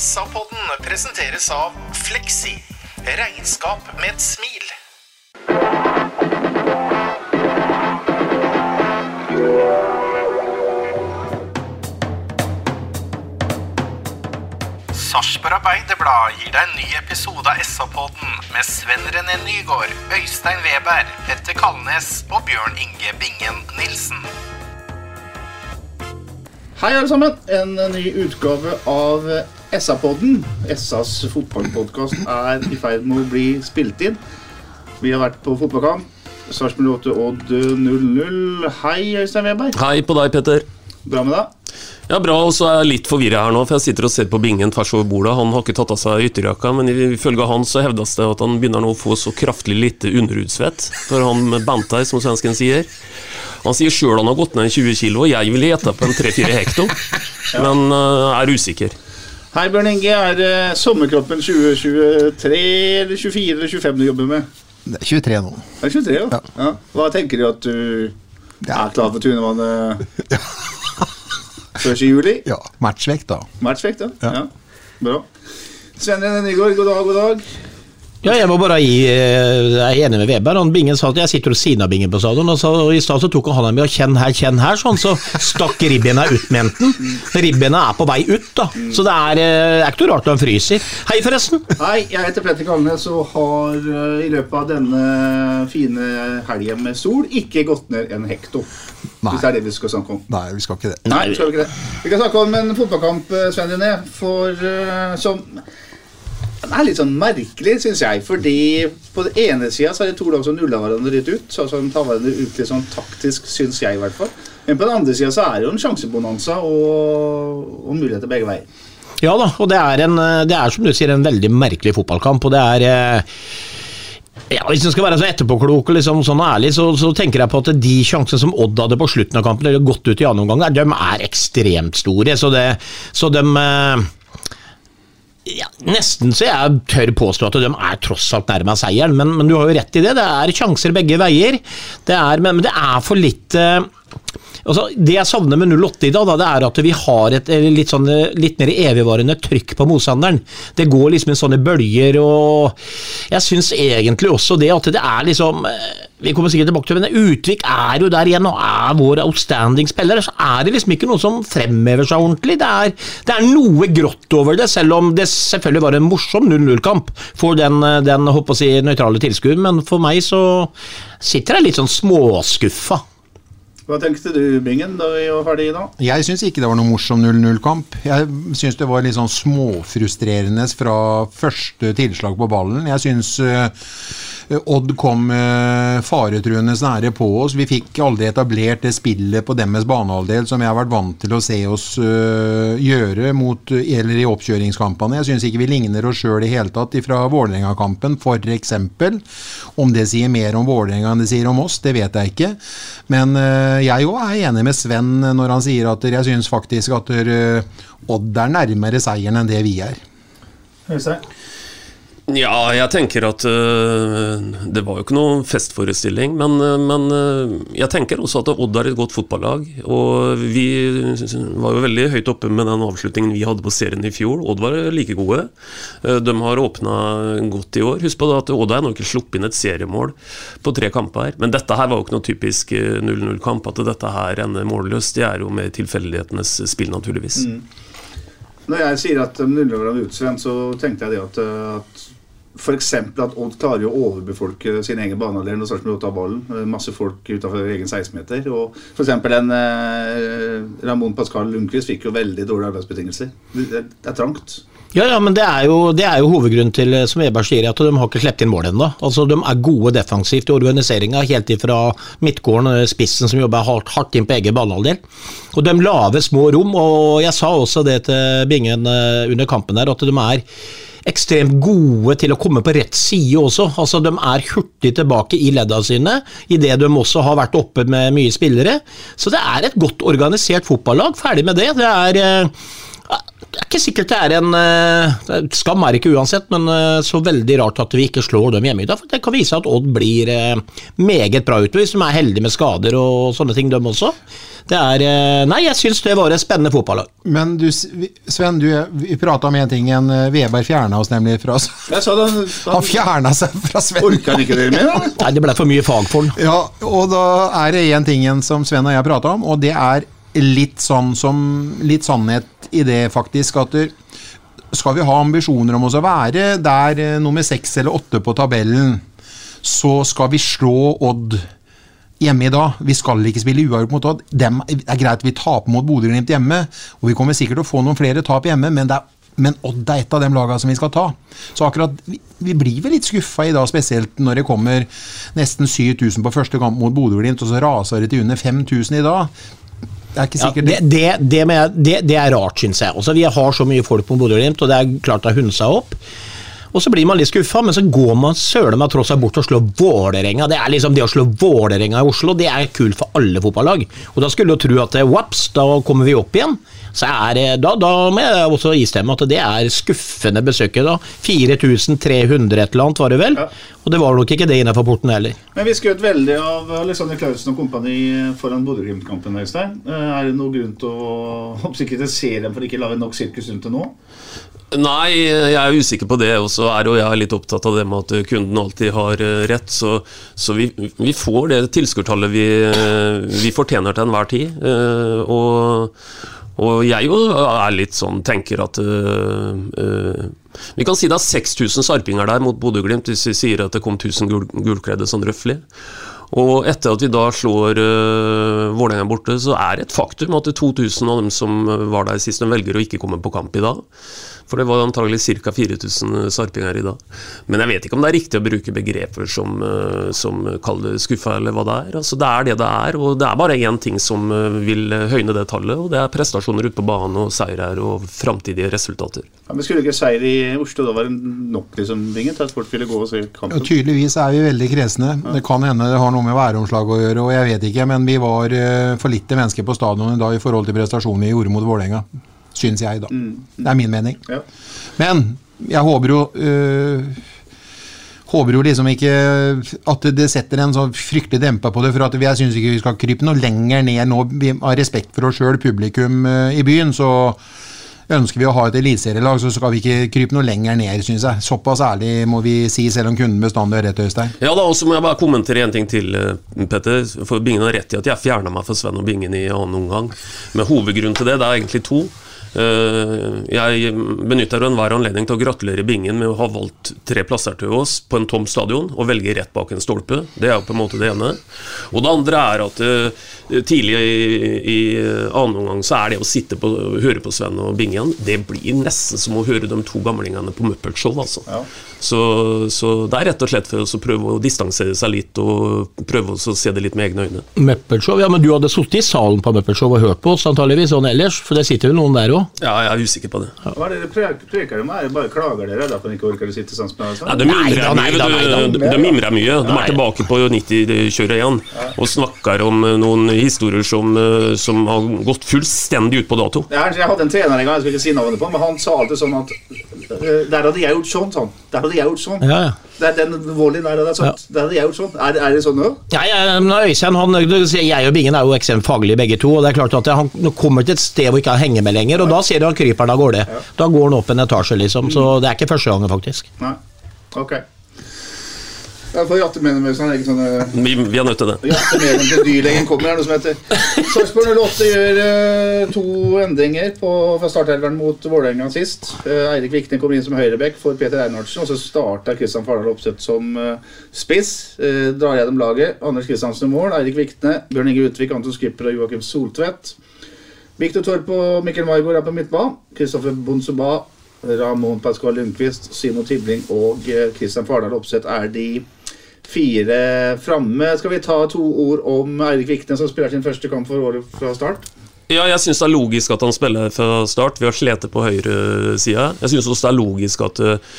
SA-podden presenteres av Fleksi. Regnskap med et smil. Sarpsborg Arbeiderblad gir deg en ny episode av SA-podden med Sven René Nygård, Øystein Weber, Petter Kalnes og Bjørn Inge Bingen Nilsen. Hei, alle sammen. En ny utgave av SA-podden. SAs fotballpodkast er i ferd med å bli spilt inn. Vi har vært på fotballkamp. Sarpsborg 8 Odd 0-0. Hei, Øystein Weber. Hei på deg, Petter. Bra med deg? Ja, Bra, og så er jeg litt forvirra her nå, for jeg sitter og ser på bingen tvers over bordet. Han har ikke tatt av seg ytterjakka, men ifølge han så hevdes det at han begynner nå å få så kraftig lite underhudsvett. For han Bantei, som svensken sier. Han sier sjøl han har gått ned 20 kg, og jeg ville gjette på en 3-4 hekto, men uh, er usikker. Hei, Bjørn Inge. Er det sommerkroppen 2023 eller 24 eller 25 du jobber med? Det er 23 nå. Det er 23, ja. ja. Hva tenker du at du er klar for Tunevannet før 1. juli? Ja, matchvekt, da. Matchvekt, ja. Ja. Bra. Sven René Nygaard, god dag, god dag. Ja, jeg må bare gi eh, Jeg er enig med Weber. Han Bingen sa at jeg sitter ved siden av Bingen på stadion, og, så, og i stad så tok han hånda mi og kjenn her, kjenn her, sånn, så stakk ribbena ut med enten. Ribbena er på vei ut, da. Så det er, eh, er ikke noe rart han fryser. Hei, forresten. Hei, jeg heter Petter Kalnes og har eh, i løpet av denne fine helgen med sol ikke gått ned en hekto. Nei. Hvis det er det vi skal snakke om. Nei, vi skal ikke det. Nei, Vi, skal ikke det. Vi kan snakke om en fotballkamp, Svein René, for uh, som den er litt sånn merkelig, syns jeg. Fordi på den ene sida er det to lag som nuller hverandre litt ut. Så som tar hverandre ut litt sånn taktisk, syns jeg i hvert fall. Men på den andre sida så er det jo en sjansebonanza og, og muligheter begge veier. Ja da, og det er, en, det er som du sier en veldig merkelig fotballkamp, og det er eh, ja, Hvis en skal være så etterpåklok og liksom sånn ærlig, så, så, tenker jeg på at de sjansene som Odd hadde på slutten av kampen, eller gått ut i annen omgang, de er ekstremt store. Så, det, så de eh, ja, Nesten så jeg tør påstå at de er tross alt nærme seieren, men, men, du har jo rett i det. Det er sjanser begge veier. Det er, men, men det er for litt eh, altså, Det jeg savner med 08 i dag, da, det er at vi har et litt, sånn, litt mer evigvarende trykk på motstanderen. Det går liksom i sånne bølger, og jeg syns egentlig også det at det er liksom eh, vi kommer sikkert tilbake til men Utvik er jo der igjen og er vår outstanding spiller. Så er det liksom ikke noe som fremhever seg ordentlig. Det er, det er noe grått over det, selv om det selvfølgelig var en morsom 0-0-kamp for den, den håper å si, nøytrale tilskueren. Men for meg så sitter jeg litt sånn småskuffa. Hva tenkte du, Bingen, da vi var ferdige da? Jeg syns ikke det var noe morsom 0-0-kamp. Jeg syns det var litt sånn småfrustrerende fra første tilslag på ballen. Jeg syns uh, Odd kom faretruende nære på oss. Vi fikk aldri etablert det spillet på deres banehalvdel som jeg har vært vant til å se oss uh, gjøre mot, eller i oppkjøringskampene. Jeg syns ikke vi ligner oss sjøl i hele tatt fra Vålerenga-kampen, f.eks. Om det sier mer om Vålerenga enn det sier om oss, det vet jeg ikke. Men jeg òg er enig med Sven når han sier at jeg syns faktisk at Odd er nærmere seieren enn det vi er. Øystein? Ja, jeg tenker at uh, det var jo ikke noen festforestilling, men, uh, men uh, jeg tenker også at Odd er et godt fotballag. Og vi var jo veldig høyt oppe med den avslutningen vi hadde på serien i fjor. Odd var like gode. de har åpna godt i år. Husk på at Odd har nå ikke sluppet inn et seriemål på tre kamper. Men dette her var jo ikke noe typisk 0-0-kamp. At dette her ender målløst, det er jo med tilfeldighetenes spill, naturligvis. Mm. Når jeg sier at 0-0 er utsvendt, så tenkte jeg det at, at F.eks. at Odd klarer å overbefolke sin egen banehalvdel når Sarpsborg 8 tar ballen. Eh, Masse folk utenfor egen 16-meter. Og f.eks. en eh, Ramón Pascal Lundqvist fikk jo veldig dårlige arbeidsbetingelser. Det, det er trangt. Ja, ja, men det er, jo, det er jo hovedgrunnen til, eh, som Eberg sier, at de har ikke sluppet inn mål ennå. Altså, de er gode defensivt i organiseringa, helt ifra midtgården, og spissen som jobber hardt, hardt inn på egen banehalvdel. Og de lager små rom, og jeg sa også det til Bingen eh, under kampen der, at de er ekstremt gode til å komme på rett side også. Altså, de er hurtig tilbake i ledda sine, idet de også har vært oppe med mye spillere. Så det er et godt organisert fotballag. Ferdig med det. Det er eh, det er ikke sikkert det er en eh, Skam er ikke uansett, men eh, så veldig rart at vi ikke slår dem hjemme i dag. For det kan vise at Odd blir eh, meget bra utover, hvis de er heldige med skader og sånne ting, dem også. Det er Nei, jeg syns det var et spennende fotballag. Men du, Sven, du, vi prata om en ting. En Veberg fjerna oss nemlig fra Jeg sa det, han, han fjerna seg fra Sven. Orka han ikke dere mer? Da? Nei, det ble for mye fag for han. Ja, og da er det én ting igjen som Sven og jeg prata om, og det er litt sånn som Litt sannhet i det, faktisk, at skal vi ha ambisjoner om oss å være der nummer seks eller åtte på tabellen, så skal vi slå Odd hjemme i dag. Vi skal ikke spille uavgjort mot Odd. det er greit vi taper mot Bodø-Glimt hjemme, og vi kommer sikkert til å få noen flere tap hjemme, men, er, men Odd er et av de lagene som vi skal ta. Så akkurat, vi, vi blir vel litt skuffa i dag, spesielt når det kommer nesten 7000 på første kamp mot Bodø-Glimt, og så raser det til under 5000 i dag. Det er ikke sikkert ja, det, det, det, det, er rart, syns jeg. Også, vi har så mye folk på Bodø-Glimt, og det er klart det har seg opp. Og så blir man litt skuffa, men så går man søren meg tross alt bort og slår Vålerenga. Det er liksom det å slå Vålerenga i Oslo, det er kult for alle fotballag. Og da skulle du tro at waps, da kommer vi opp igjen. Så er, da, da må jeg også istemme at det er skuffende besøket. da. 4300 et eller annet var det vel? Ja. Og det var nok ikke det innenfor porten heller. Men vi skrøt veldig av Alexander Klausen og kompani foran Bodø-Glimt-kampen. Øystein. Eh, er det noen grunn til å kritisere dem for ikke å lage nok sirkus rundt det nå? Nei, jeg er usikker på det. Og så er jo jeg litt opptatt av det med at kunden alltid har eh, rett. Så, så vi, vi, får det tilskuertallet vi, vi, fortjener til enhver tid. Og, og jeg jo er litt sånn, tenker at uh, uh, Vi kan si det er 6000 sarpinger der mot Bodø-Glimt, hvis vi sier at det kom 1000 gul gulkledde sånn røftlig. Og etter at vi da slår uh, Vålerenga borte, så er det et faktum at det er 2000 av dem som var der sist, de velger å ikke komme på kamp i dag. For det var antagelig ca. 4000 sarpinger i dag. Men jeg vet ikke om det er riktig å bruke begreper som, uh, som kaller skuffa, eller hva det er. Altså, det er det det er, og det er bare én ting som eh, vil høyne det tallet, og det er prestasjoner ute på banen og seirer og framtidige resultater. Ja, men Skulle ikke seier i Oslo da være nok liksom, Bingen, til at folk ville gå og se kampen? Ja, tydeligvis er vi veldig kresne. Ja. Det kan hende det har noe med væromslag å gjøre, og jeg vet ikke, men vi var eh, for lite mennesker på stadionet da i forhold til prestasjonen vi gjorde mot Vålerenga. Syns jeg, da. Mm. Det er min mening. Ja. Men jeg håper jo øh, håper jo liksom ikke at det setter en så fryktelig dempa på det. For at jeg syns ikke vi skal krype noe lenger ned nå. Av respekt for oss sjøl, publikum øh, i byen, så ønsker vi å ha et eliteserielag, så skal vi ikke krype noe lenger ned, syns jeg. Såpass ærlig må vi si, selv om kunden bestandig har rett, Øystein. Ja da, og så må jeg bare kommentere en ting til, øh, Petter. For Bingen har rett i at jeg fjerna meg for Sven og Bingen i annen omgang. Men hovedgrunnen til det, det er egentlig to. Eh, jeg benytter enhver anledning til å gratulere Bingen med å ha valgt tre plasser til oss på en tom stadion og velge rett bak en stolpe. Det er jo på en måte det ene. Og det andre er at eh, tidlig i, i annen omgang så er det å sitte på, høre på Sven og Bingen Det blir nesten som å høre de to gamlingene på Muppet Show, altså. Ja. Så, så, det er rett og slett for oss å prøve å distansere seg litt og prøve å se det litt med egne øyne. Meppelshow, ja, Men du hadde sittet i salen på Meppelshow og hørt på oss antageligvis sånn ellers, for det sitter jo noen der òg? Ja, jeg er usikker på det. Ja. Hva er det dere preker om? Er det bare klager dere da, for at dere ikke orker å sitte sammen med oss? Ja, de mimrer mye. De, de mimrer mye. De er tilbake på 90-kjøret igjen og snakker om noen historier som, eh, som har gått fullstendig ut på dato. Jeg hadde en trener en gang, jeg skal ikke si navnet på men han sa alltid sånn at eh, Der hadde jeg gjort sånn, sånn. Der hadde jeg gjort sånn. Ja, ja. Det er den volleyen der, det er, sånn. ja. Det hadde jeg gjort sånn. Er, er det sånn nå? Ja, men Øystein, han, jeg og Bingen er jo ekstremt faglige begge to. og det er klart at Han kommer til et sted hvor ikke han henger med lenger, og da ser du han kryper Da gårde. Ja. Da går han opp en etasje, liksom. Så det er ikke første gangen, faktisk. Nei, ok Jeg får jatte med dem sånn Vi, vi er nødt til det. Jatte med dem til dyrlegen kommer, er noe som heter. Sarpsborg 08 gjør uh, to endringer på, fra startelveren mot Vålerenga sist. Uh, Eirik Vikne kommer inn som høyrebekk for Peter Einarsen, og så starter Kristian Fardal Opseth som eh, spiss. Drar gjennom laget. Anders Kristiansen i mål, Eirik Vikne, Bjørn Inge Utvik, Anton Skipper og Joakim Soltvedt. Victor Torp og Mikkel Maigård er på midtbanen. Kristoffer Bonsuba, Ramón Pascual Lundqvist, Simo Tibling og Kristian Fardal Opseth er de fire framme. Skal vi ta to ord om Eirik Vikne, som spiller sin første kamp for året fra start? Ja, jeg syns det er logisk at han spiller fra start. Vi har slitt på høyresida. Jeg syns også det er logisk at, eh,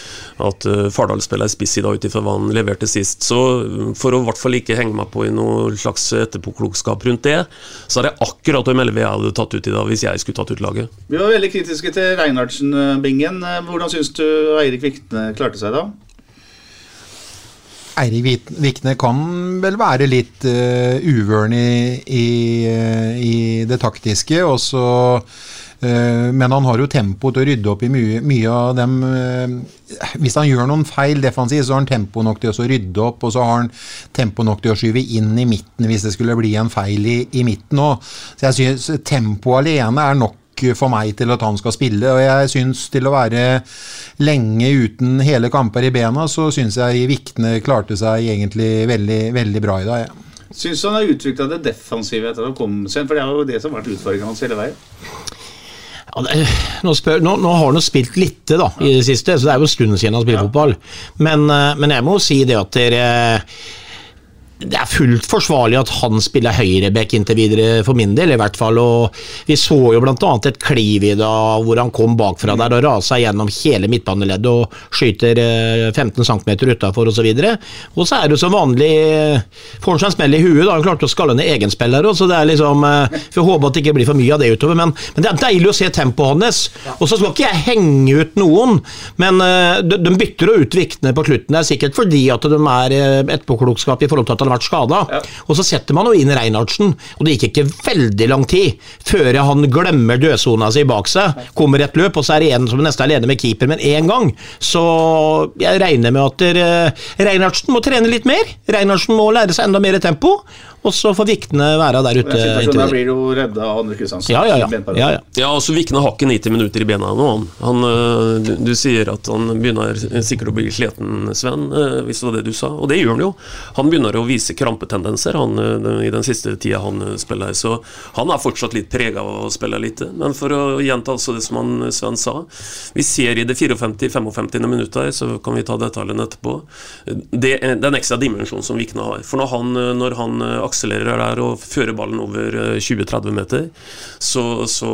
at eh, Fardal spiller spiss i dag ut ifra hva han leverte sist. Så mm, for å i hvert fall ikke henge meg på i noe slags etterpåklokskap rundt det, så er det akkurat hvem LV jeg hadde tatt ut i dag hvis jeg skulle tatt ut laget. Vi var veldig kritiske til Reinhardsen-bingen. Hvordan syns du Eirik Vikne klarte seg da? Eirik Vikne kan vel være litt uh, uvøren i, i, eh, i det taktiske, og så eh, men han har jo tempo til å rydde opp i mye, mye av dem uh, Hvis han gjør noen feil defensivt, så har han tempo nok til å rydde opp, og så har han tempo nok til å skyve inn i midten hvis det skulle bli en feil i, i midten òg. Så jeg syns tempo alene er nok for meg til at han skal spille. Og jeg syns til å være lenge uten hele kamper i bena, så syns jeg Vikne klarte seg egentlig veldig, veldig bra i dag. Ja. Syns du han har utvikla det defensive etter at han kom seg? For det er jo det som har vært utfordringen hans hele veien. Ja, det, nå, spør, nå, nå har han jo spilt lite da, i det siste, så det er jo en stund siden han har spilt fotball. Men, eh, men jeg må jo si det at dere det er fullt forsvarlig at han spiller høyreback inntil videre, for min del i hvert fall. og Vi så jo bl.a. et kliv i dag hvor han kom bakfra der og rasa gjennom hele midtbaneleddet og skyter eh, 15 cm utafor osv. Og så er det som vanlig eh, Får han seg en smell i huet, da han klarte å skalle ned egenspillere. så det er liksom, Får Vi håper at det ikke blir for mye av det utover, men, men det er deilig å se tempoet hans. Og så skal ikke jeg henge ut noen, men eh, de, de bytter jo ut viktene på slutten. Det er sikkert fordi at de er eh, etterpåklokskap i forhold til at han har vært skada. Og så setter man jo inn Reinhardsen, og det gikk ikke veldig lang tid før han glemmer dødsona si bak seg. Kommer et løp, og så er det en som nesten er alene med keeper med en gang. Så jeg regner med at eh, Reinhardsen må trene litt mer. Reinhardsen må lære seg enda mer tempo, og så får Vikne være der ute. Inntil blir jo redda av Andre Kristiansen. Ja, ja, ja. Ja, ja. Ja, altså Vikne har ikke 90 minutter i bena nå. Han, han, øh, du, du sier at han begynner sikkert å bli sliten, Sven, øh, hvis det var det du sa. Og det gjør han jo. Han begynner å vise krampetendenser han, øh, i den siste tida han spiller spiller. Så han er fortsatt litt prega av å spille lite. Men for å gjenta altså det som han, Sven sa. Vi ser i det 54-55. minuttet her, så kan vi ta detaljene etterpå. Det er den ekstra dimensjonen som Vikne har. For når han, når han akselererer der og fører ballen over øh, 20-30 meter, så, så,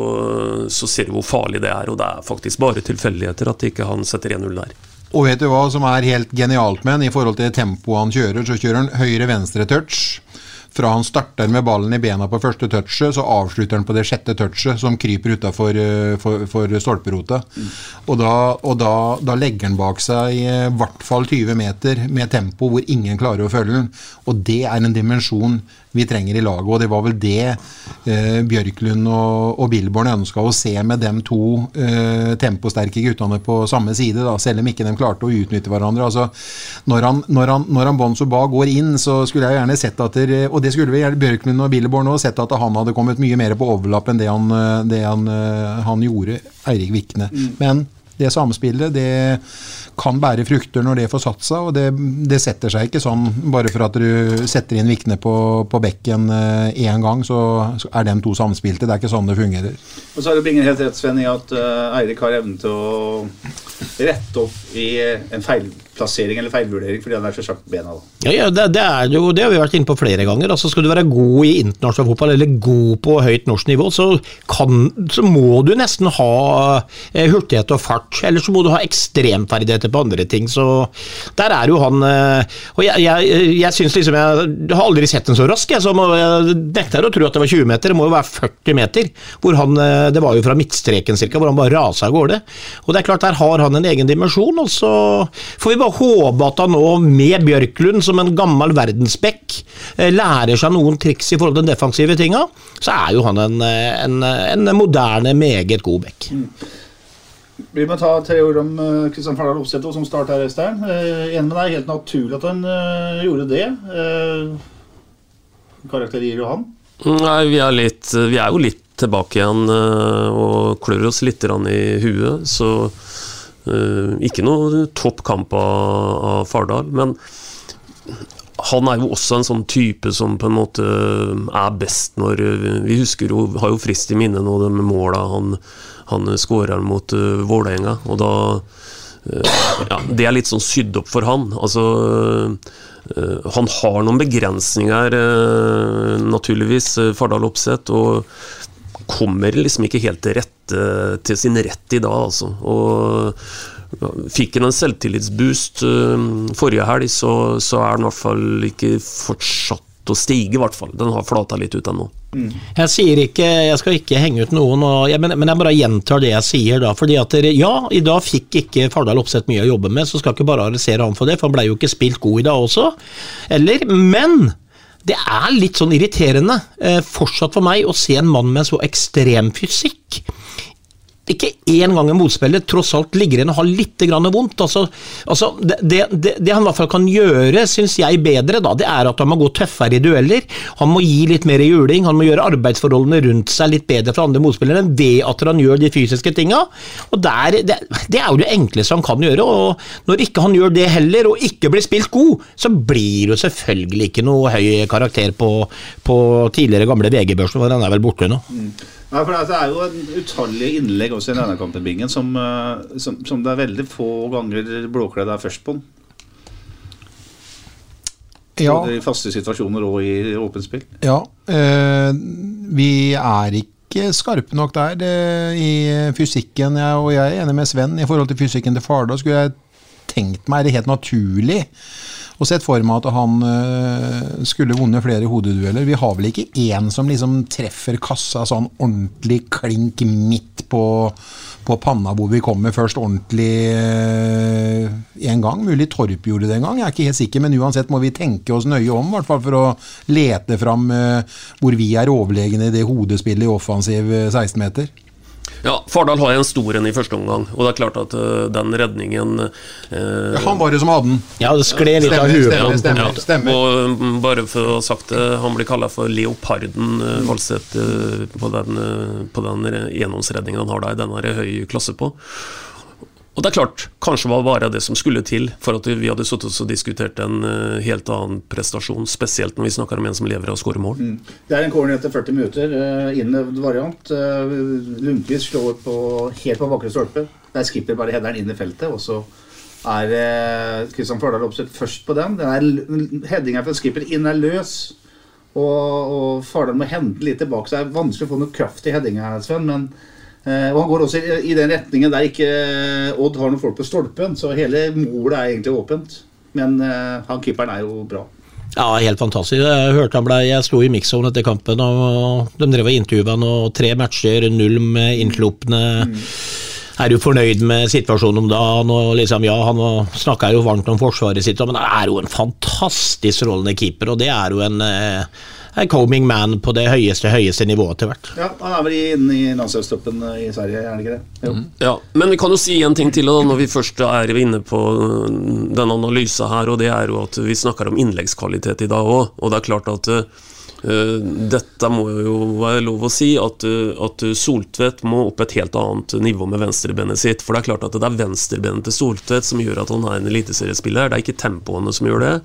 så ser vi hvor farlig det er. Og det er faktisk bare tilfeldigheter at ikke han setter 1-0 der. Og vet du hva som er helt genialt med han i forhold til tempoet han kjører? Så kjører han høyre-venstre touch. Fra han starter med ballen i bena på første touchet, så avslutter han på det sjette touchet, som kryper utafor for, for stolperota. Og, da, og da, da legger han bak seg i hvert fall 20 meter med tempo hvor ingen klarer å følge den. Og det er en dimensjon vi trenger i laget, og det var vel det eh, Bjørklund og, og Billborn ønska å se med dem to eh, temposterke guttene på samme side, da, selv om ikke de klarte å utnytte hverandre. Altså, når han, når han, når han Bonzo Ba går inn, så skulle jeg gjerne sett at der, Og det skulle vi Bjørklund og Billborn òg, sett at han hadde kommet mye mer på overlapp enn det han, eh, det han, eh, han gjorde, Eirik Vikne. Men det samspillet, det kan bære frukter når det får satt seg, og det, det setter seg ikke sånn bare for at du setter inn Vikne på, på bekken én gang, så så er de to samspilte. Det er ikke sånn det fungerer. Og så har du Bingen helt rett, Sven, i at uh, Eirik har evnen til å rette opp i en feilplassering eller feilvurdering fordi han er så sjakk bena. Ja, ja det, det, er jo, det har vi vært inne på flere ganger. Altså, skal du være god i internasjonal fotball, eller god på høyt norsk nivå, så, kan, så må du nesten ha eh, hurtighet og fart. Eller så må du ha ekstremferdigheter på andre ting. Så der er jo han eh, Og jeg, jeg, jeg syns liksom jeg, jeg har aldri sett en så rask, jeg. Så må, jeg nekter å tro at det var 20 meter. Det må jo være 40 meter. Hvor han, eh, det var jo fra midtstreken cirka, hvor han bare rasa av gårde. Og det er klart, der har han en egen dimensjon. Og så får vi bare håpe at han nå, med Bjørklund som en gammel verdensbekk, eh, lærer seg noen triks i forhold til den defensive tinga. Så er jo han en, eh, en, en moderne, meget god bekk. Vi må ta tre ord om Kristian Fardal Opseth som starta her, Øystein. Enig med deg, helt naturlig at han gjorde det. Karakter gir jo han? Nei, vi er, litt, vi er jo litt tilbake igjen og klør oss litt i huet. Så ikke noe topp kamp av, Fardal. Men han er jo også en sånn type som på en måte er best når Vi husker jo, har jo frist i minne nå de måla han, han skårer mot uh, Vålerenga. Og da Ja, det er litt sånn sydd opp for han. Altså Han har noen begrensninger, naturligvis, Fardal Opseth. Og kommer liksom ikke helt til rette til sin rett i dag, altså. Og Fikk han en selvtillitsboost uh, forrige helg, så, så, er den i hvert fall ikke fortsatt å stige, i hvert fall. Den har flata litt ut ennå. Mm. Jeg sier ikke, jeg skal ikke henge ut noen, jeg, men, men, jeg bare gjentar det jeg sier da. fordi at Ja, i dag fikk ikke Fardal Opseth mye å jobbe med, så skal ikke bare arrestere han for det, for han ble jo ikke spilt god i dag også. Eller, men det er litt sånn irriterende eh, fortsatt for meg å se en mann med så ekstrem fysikk ikke én gang en motspiller tross alt ligger igjen og har litt vondt. Altså, altså det, det, det, han i hvert fall kan gjøre, syns jeg bedre, da, det er at han må gå tøffere i dueller. Han må gi litt mer juling, han må gjøre arbeidsforholdene rundt seg litt bedre for andre motspillere ved at han gjør de fysiske tinga. Og der, det, det, er jo det enkleste han kan gjøre. og Når ikke han gjør det heller, og ikke blir spilt god, så blir det selvfølgelig ikke noe høy karakter på, på tidligere gamle VG-børsen, for han er vel borte nå. Mm. Ja, for Det er jo en utallige innlegg også i denne kampen Bingen, som, eh, som, som, det er veldig få ganger blåkledd er først på. Ja. Både I faste situasjoner og i åpent spill. Ja. Øh, vi er ikke skarpe nok der det, i fysikken. Jeg, og jeg er enig med Sven i forhold til fysikken til Fardal. Skulle jeg tenkt meg det helt naturlig og sett for meg at han uh, skulle vunnet flere hodedueller. Vi har vel ikke én som liksom treffer kassa sånn ordentlig klink midt på, på panna, hvor vi kommer først ordentlig uh, en gang. Mulig Torp gjorde det en gang, jeg er ikke helt sikker. Men uansett må vi tenke oss nøye om, hvert fall for å lete fram uh, hvor vi er overlegne i det hodespillet i offensiv 16-meter. Ja, Fardal har en stor en i første omgang, og det er klart at uh, den redningen uh, Han var det som hadde den. Ja, det skled litt av huet på Stemmer, ja. stemmer. Og um, bare for å ha sagt det, han blir kalla for leoparden, uh, Valseth, uh, på den, på den gjennomsredningen han har der. Den har høy klasse på. Og det er klart, kanskje var bare det som skulle til for at vi hadde sittet og diskutert en uh, helt annen prestasjon, spesielt når vi snakker om en som lever av å skåre mål. Mm. Det er en corner etter 40 minutter, uh, innøvd variant. Uh, Lundqvist slår på, helt på bakre stolpe. Der skipper bare headeren inn i feltet, og så er Kristian Fardal Opseth først på den. den headinga fra skipper inn er løs. Og, og Fardal må hente litt tilbake, så det er vanskelig å få noe kraft i headinga, Sven. men Eh, og han går også i den retningen der ikke eh, Odd har noen folk på stolpen, så hele målet er egentlig åpent. Men eh, han keeperen er jo bra. Ja, helt fantastisk. Jeg hørte han ble, jeg sto i mixzone etter kampen, og de drev og intervjua han, og tre matcher, null med innslupne. Mm. Er du fornøyd med situasjonen om dagen? Og liksom, ja, Han snakka jo varmt om forsvaret sitt, men han er jo en fantastisk rollende keeper, og det er jo en eh, en coming man på det høyeste høyeste nivået til hvert. Ja, Han er vel inne i landslagstroppen eh, i Sverige, er han ikke det? Jo. Mm. Ja, Men vi kan jo si en ting til da, når vi først er inne på denne analysen her, og det er jo at vi snakker om innleggskvalitet i dag òg. Og det er klart at Uh, dette må jo være lov å si, at, uh, at Soltvedt må opp et helt annet nivå med venstrebenet sitt. For det er klart at det er venstrebenet til Soltvedt som gjør at han er en eliteseriespiller. Det er ikke tempoene som gjør det.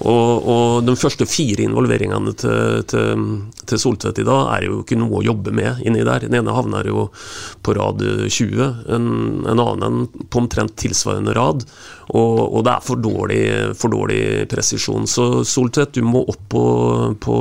Og, og, de første fire involveringene til, til, til Soltvedt i dag er jo ikke noe å jobbe med inni der. Den ene havner jo på rad 20, en, en annen på omtrent tilsvarende rad. Og, og det er for dårlig, for dårlig, presisjon. Så Soltvedt, du må opp på, på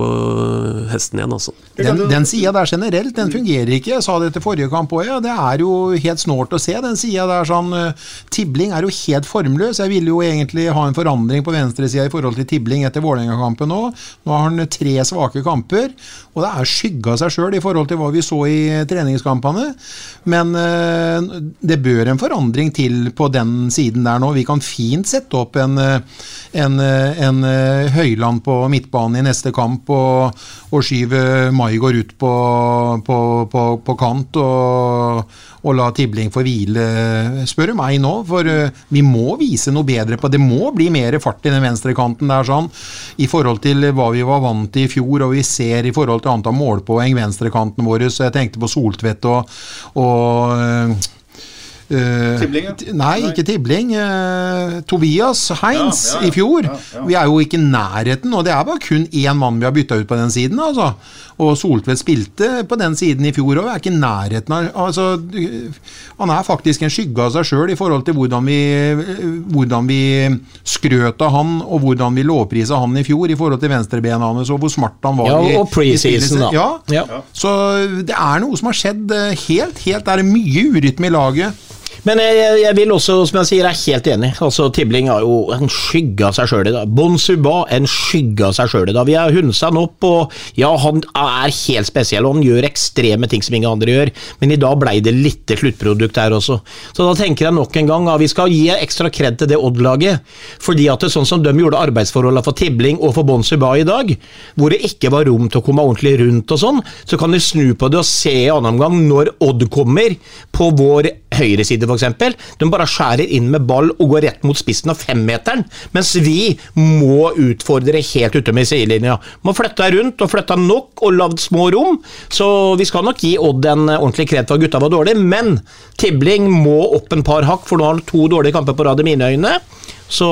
hesten igjen, altså. Den, den sida der generelt, den fungerer ikke. Jeg sa det til forrige kamp òg, ja. Det er jo helt snålt å se den sida der. sånn, eh, Tibling er jo helt formløs. Jeg ville jo egentlig ha en forandring på venstresida i forhold til Tibling etter Vålerenga-kampen nå. Nå har han tre svake kamper, og det er skygga seg sjøl i forhold til hva vi så i treningskampene. Men eh, det bør en forandring til på den siden der nå. Vi kan fint sette opp en, eh, en, eh, en eh, Høyland på midtbanen i neste kamp og, og skyve Maigård ut på, på, på, på kant. og og la Tibling få hvile, spør du meg nå. For vi må vise noe bedre på Det må bli mer fart i den venstrekanten der, sånn. I forhold til hva vi var vant til i fjor, og vi ser i forhold til antall målpoeng venstrekanten vår. Så jeg tenkte på Soltvedt og, og Tibling, ja. Nei, ikke Tibling. Uh, Tobias Heinz ja, ja, i fjor. Vi er jo ikke i nærheten, og det er bare kun én mann vi har bytta ut på den siden. altså. Og Soltvedt spilte på den siden i fjor òg, er ikke i nærheten av altså, Han er faktisk en skygge av seg sjøl i forhold til hvordan vi, hvordan vi skrøt av han, og hvordan vi lovprisa han i fjor i forhold til venstrebena hans, og hvor smart han var. Ja, og preseason, da. Ja. ja. Så det er noe som har skjedd helt, helt Det er mye urytme i laget. Men jeg, jeg, vil også, som jeg sier, jeg er helt enig. Altså, Tibling har jo en skygge av seg sjøl i dag. Bon Suba en skygge av seg sjøl i dag. Vi har hunsa han opp, og ja, han er helt spesiell. og Han gjør ekstreme ting som ingen andre gjør, men i dag blei det litt sluttprodukt her også. Så da tenker jeg nok en gang at vi skal gi ekstra kred til det Odd-laget. Fordi at det er sånn som de gjorde arbeidsforholdene for Tibling og for Bon Suba i dag, hvor det ikke var rom til å komme ordentlig rundt og sånn, så kan du snu på det og se i annen omgang når Odd kommer på vår høyreside f.eks. De bare skjærer inn med ball og går rett mot spissen av femmeteren, mens vi må utfordre helt ute med sidelinja. Må flytte rundt og flytte nok og lagd små rom, så vi skal nok gi Odd en ordentlig kred for at gutta var dårlige, men Tibling må opp en par hakk, for nå har han to dårlige kamper på rad i mine øyne, så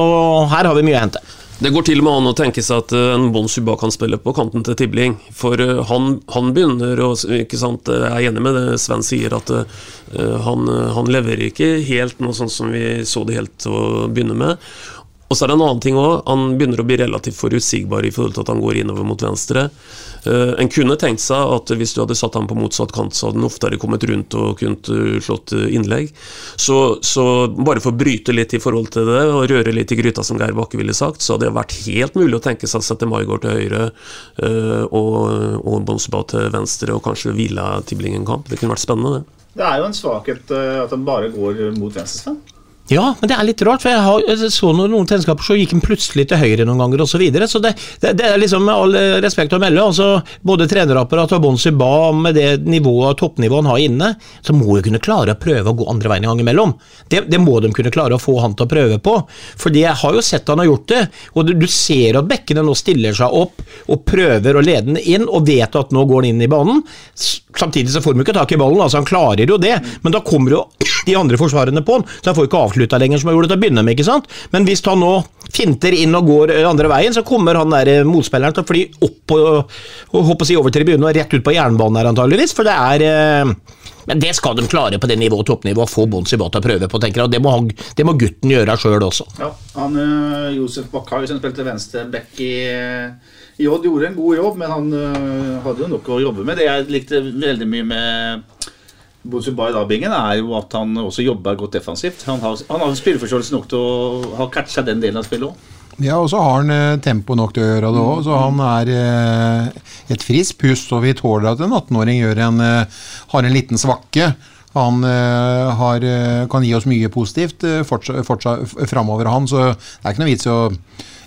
her har vi mye å hente. Det går til og med an å tenke seg at eh, en Bon Suba kan spille på kanten til Tibling. For eh, han, han begynner å ikke sant, Jeg er enig med det Sven sier, at uh, han, han, leverer ikke helt noe sånn som vi så det helt å begynne med. Og så er det en annen ting òg. Han begynner å bli relativt forutsigbar i forhold til at han går innover mot venstre. Uh, en kunne tenkt seg at hvis du hadde satt ham på motsatt kant, så hadde han oftere kommet rundt og kunnet uh, slått uh, innlegg. Så, så, bare for å bryte litt i forhold til det, og røre litt i gryta, som Geir Bakke ville sagt, så hadde det vært helt mulig å tenke seg å sette Maigard til høyre og, og Bonseba til venstre, og kanskje hvile Tibling en kamp. Det kunne vært spennende, det. Det er jo en svakhet at han bare går mot venstre. Ja, men det er litt rart, for jeg, har, jeg så noen, noen tennskaper, så gikk den plutselig til høyre noen ganger osv. Så, videre, så det, det, det, er liksom med all respekt å melde, altså både trenerapparatet og Bonsi Ba med det nivået, toppnivået han har inne, så må jo kunne klare å prøve å gå andre veien en gang imellom. Det, det, må de kunne klare å få han til å prøve på. Fordi jeg har jo sett han har gjort det, og du, du ser at bekkene nå stiller seg opp og prøver å lede den inn, og vet at nå går den inn i banen. Samtidig så får de ikke tak i ballen, altså han klarer jo det, men da kommer jo de andre forsvarerne på han, så han får ikke avslutta lenger, som han gjorde til å begynne med. ikke sant? Men hvis han nå finter inn og går eh, andre veien, så kommer han der eh, motspilleren til å fly opp og, og hoppe si over tribunen og rett ut på jernbanen her, antageligvis, for det er eh, men det skal de klare på det nivået, toppnivået, få Bons i båt til å prøve på, tenker jeg. Og det må, han, det må gutten gjøre sjøl også. Ja, han, Josef Bakkhaug, som spilte venstreback i i Odd, gjorde en god jobb, men han hadde jo nok å jobbe med. Det jeg likte veldig mye med Bozubai Dabingen er jo at han også jobber godt defensivt. Han har, han har spilleforståelse nok til å ha catcha den delen av spillet òg. Ja, og så har han eh, tempo nok til å gjøre det òg, så han er eh, et friskt pust. Og vi tåler at en 18-åring en, eh, har en liten svakke. Han eh, har, kan gi oss mye positivt eh, fortsatt, fortsatt framover, han. Så det er ikke noe vits i å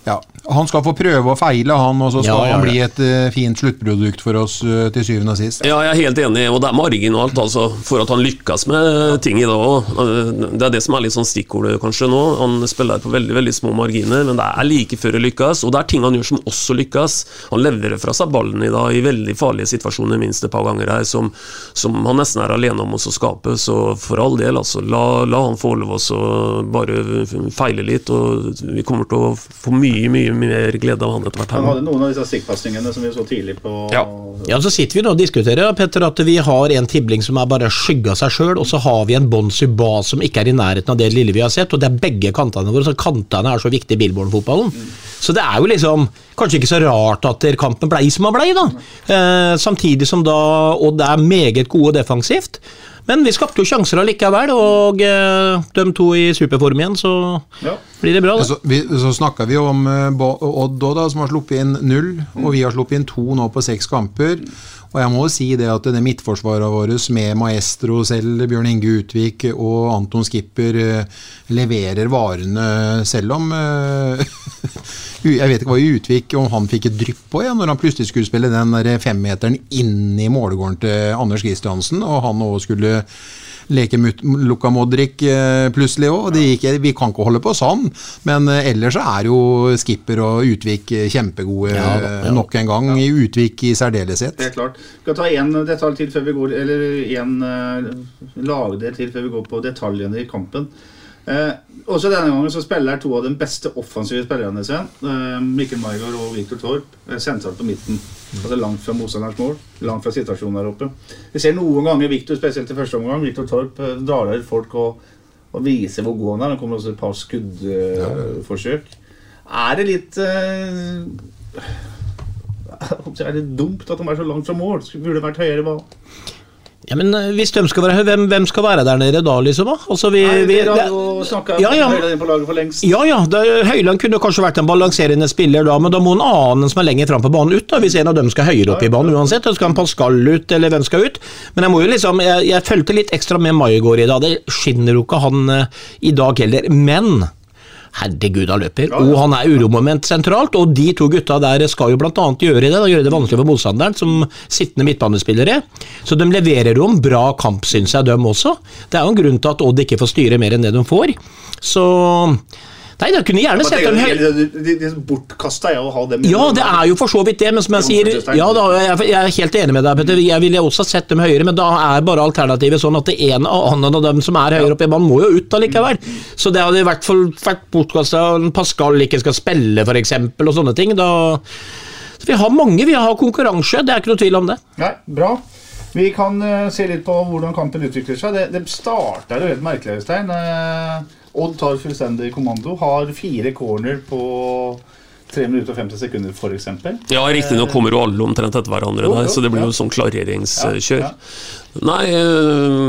ja, Han skal få prøve og feile, han, og så skal ja, ja, han bli et uh, fint sluttprodukt for oss uh, til syvende og sist. Ja, jeg er helt enig, og det er marginalt altså, for at han lykkes med ting i dag òg. Det er det som er litt sånn stikkordet kanskje nå. Han spiller på veldig veldig små marginer, men det er like før det lykkes. Og det er ting han gjør som også lykkes. Han leverer fra seg ballen i dag i veldig farlige situasjoner, minst et par ganger her, som, som han nesten er alene om å skape. Så for all del, altså, la, la han få lov å bare feile litt, og vi kommer til å få mye mye mye mer glede av han etter hvert. Han hadde noen av disse stikkpasningene som vi så tidlig på ja. ja, så sitter vi nå og diskuterer Petter, at vi har en tibling som er bare skygga seg sjøl, og så har vi en Bon Suba som ikke er i nærheten av det lille vi har sett, og det er begge kantene våre. så Kantene er så viktige i Billborn-fotballen. Mm. Så det er jo liksom kanskje ikke så rart at kampen blei som den blei, da. Eh, samtidig som da Odd er meget gode defensivt. Men vi skapte jo sjanser allikevel, og eh, de to i superform igjen, så Ja. blir det bra. Så, Det. vi, så snakka vi om eh, Odd òg, da, som har sluppet inn null, og vi har sluppet inn to nå på seks kamper. Og jeg må jo si det at det midtforsvaret vårt med Maestro selv, Bjørn Inge Utvik og Anton Skipper eh, leverer varene selv om Jeg vet ikke hva Utvik om han fikk et drypp på ja, når han plutselig skulle spille den der femmeteren inn i målgården til Anders Kristiansen, og han òg skulle leke mut- Luka Modric eh, plutselig òg. Vi kan ikke holde på sånn, men eh, ellers så er jo Skipper og Utvik eh, kjempegode Ja da, ja. nok en gang. Ja. Utvik i særdeleshet. Helt klart. Kan ta én detalj til før vi går Eller én uh, lagdel til før vi går på detaljene i kampen. Eh, også denne gangen så spiller to av de beste offensive spillerne sine. Eh, Mikkel Maigard og Viktor Torp eh, sentralt på midten. Altså Langt fra motstanderens mål. Langt fra situasjonen der oppe. Vi ser noen ganger Viktor, spesielt i første omgang, Viktor Torp eh, drar der folk og, og viser hvor god han er. Det kommer også et par skuddforsøk. Er det litt eh, Er det dumt at de er så langt fra mål? Burde vært høyere ball? Ja, men eh, hvis de skal være her, hvem, hvem skal være der nede da, liksom? da? Altså, vi, Nei, vi, det- jo snakka Ja, ja. høyere på laget for lengst. Ja, ja. Det, Høyland kunne kanskje vært en balanserende spiller da, men da må en annen som er lenger fram på banen ut, da, hvis en av dem skal høyere opp i banen uansett. Da skal en Pascal ut, eller hvem skal ut? Men jeg må jo liksom, jeg, jeg fulgte litt ekstra med Maigård i dag. Det skinner jo ikke han eh, i dag heller. Men Herregud, han løper. Og han er uromoment sentralt, og de to gutta der skal jo annet gjøre det. Da, gjøre det vanskelig for motstanderen som sittende midtbanespillere. Så de leverer jo en bra kamp, syns jeg, dem også. Det er jo en grunn til at Odd ikke får styre mer enn det de får. Så Nei, da kunne gjerne sett dem høy... De, de, de bortkasta er å ha dem Ja, det er jo for så vidt det, men som jeg sier Ja da, jeg jeg er helt enig med deg, Petter. Jeg ville også sett dem høyere, men da er bare alternativet sånn at det ene annen av dem som er høyere oppe man må jo ut allikevel. Så det hadde i hvert fall vært bortkasta Pascal ikke skal spille, f.eks., og sånne ting. Da så Vi har mange, vi har konkurranse, det er ikke noe tvil om det. Nei, bra. Vi kan eh, se litt på hvordan kampen utvikler seg. Det, det starter jo helt merkelig, Øystein. Uh, Odd tar fullstendig kommando. Har fire corner på 3 minutter og 50 sekunder, f.eks. Ja, riktignok kommer jo alle omtrent etter hverandre Jo, der, jo, så det blir ja. jo sånn klareringskjør. Ja, Nei, eh,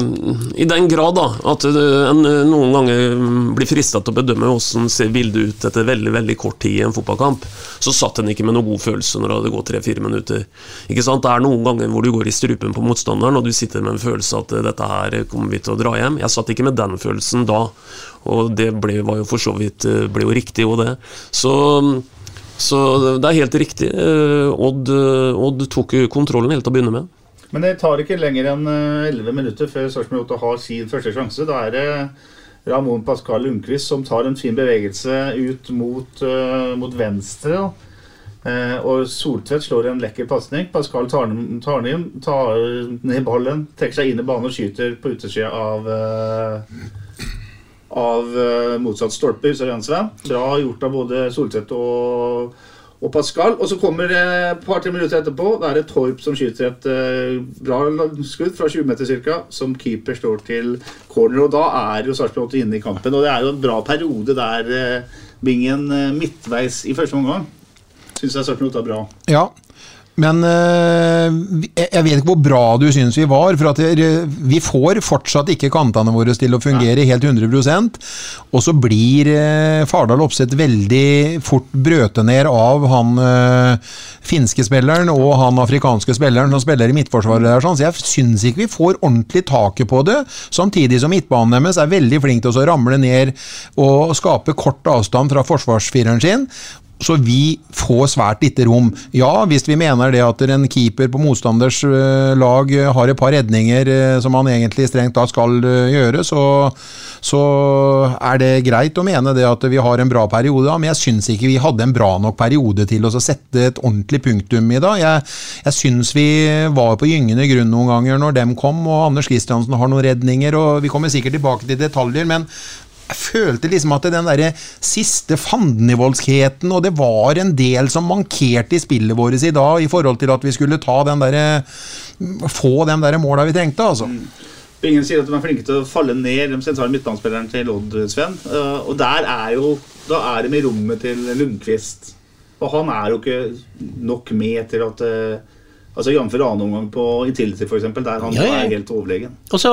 i den grad da, at eh, en eh, noen ganger mm, blir frista til å bedømme hvordan ser bildet ut etter veldig veldig kort tid i en fotballkamp, så satt en ikke med noen god følelse når det hadde gått tre-fire minutter. Ikke sant? Det er noen ganger hvor du går i strupen på motstanderen, og du sitter med en følelse at eh, dette her kommer vi til å dra hjem. Jeg satt ikke med den følelsen da, og det ble, var jo for så vidt eh, ble jo riktig, og det. Så så det er helt riktig. Eh, Odd, eh, Odd tok kontrollen helt til å begynne med. Men det tar ikke lenger enn eh, 11 minutter før Sarpsborg 8 har sin første sjanse. Da er det Ramón Pascal Lundqvist som tar en fin bevegelse ut mot, mot venstre. og Soltvedt slår en lekker pasning. Pascal tar tar den tar ned ballen, trekker seg inn i banen og skyter på utersida av av eh, motsatt stolpe. Sven? Bra gjort av både Solseth og, og Pascal. Og så kommer det et par-tre minutter etterpå. Da er det Torp som skyter et eh, bra skudd fra 20 meter ca. Som keeper står til corner. Og da er jo Sarpsborg 8 inne i kampen. Og det er jo en bra periode der eh, Bingen midtveis i første omgang. Syns jeg Sarpsborg 8 er bra. Ja, men eh, jeg vet ikke hvor bra du syns vi var. For at vi får fortsatt ikke kantene våre til å fungere helt 100% Og så blir eh, Fardal Opseth veldig fort brøtet ned av han eh, finske spilleren og han afrikanske spilleren som spiller i midtforsvaret. Der, sånn. Så jeg syns ikke vi får ordentlig taket på det. Samtidig som midtbanen deres er veldig flink til å ramle ned og skape kort avstand fra forsvarsfireren sin. Så vi får svært lite rom. Ja, hvis vi mener det at en keeper på motstanders øh, lag øh, har et par redninger øh, som han egentlig strengt da skal gjøre, så, så er det greit å mene det at vi har en bra periode, men jeg syns ikke vi hadde en bra nok periode til å sette et ordentlig punktum i dag. Jeg, jeg syns vi var på gyngende grunn noen ganger når dem kom, og Anders Kristiansen har noen redninger, og vi kommer sikkert tilbake til detaljer, men jeg følte liksom at den der siste fandenivoldskheten, og det var en del som mankerte i spillet vårt i dag, i forhold til at vi skulle ta den der, få de der måla vi trengte, altså. Ingen sier at de er flinke til å falle ned, de sentrale midtbanespillerne til Odd, Sven. Eh, Og der er jo Da er de i rommet til Lundqvist. Og han er jo ikke nok med til at, eh, Altså Jf. annen omgang på Intility, f.eks., der han Ja, ja. er helt overlegen. Og så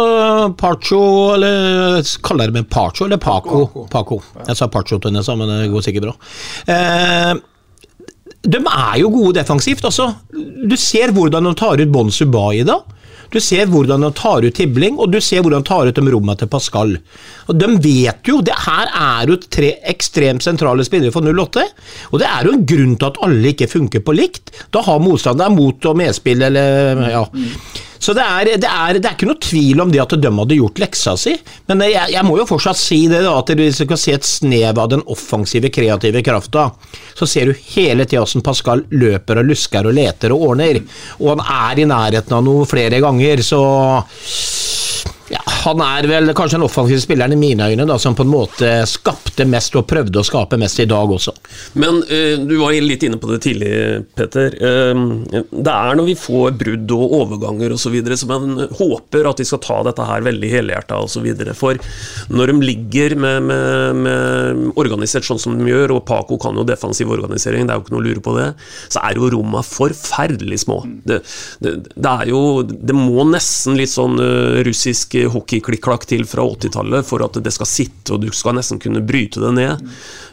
Pacho, eller kaller jeg det Pacho eller Paco? Paco. Jeg sa Pacho til henne, så, men det går sikkert bra. Eh, de er jo gode defensivt. Altså. Du ser hvordan de tar ut Bon Subai da. Du ser hvordan de tar ut Tibling, og du ser hvordan de tar ut de rommene til Pascal. Og De vet jo det her er jo tre ekstremt sentrale spillere for 08, og det er jo en grunn til at alle ikke funker på likt. Da har motstanderen mot å medspille, eller ja. Så det er, det, er, det er ikke noe tvil om det at de hadde gjort leksa si, men jeg, jeg må jo fortsatt si det da, at hvis du kan se et snev av den offensive, kreative krafta, så ser du hele tida hvordan Pascal løper og lusker og leter og ordner, og han er i nærheten av noe flere ganger, så han er vel kanskje den offensive spilleren i mine øyne da, som på en måte skapte mest og prøvde å skape mest i dag også. Men uh, du var litt inne på det tidlig, Petter. Uh, det er når vi får brudd og overganger osv. som man håper at de skal ta dette her veldig helhjerta osv. For når de ligger med, med, med organisert sånn som de gjør, og Paco kan jo defensiv organisering, det er jo ikke noe å lure på det, så er jo rommene forferdelig små. Det, det, det er jo Det må nesten litt sånn uh, russisk hockeyklikk-klakk til fra 80-tallet for at det skal sitte, og du skal nesten kunne bryte det ned.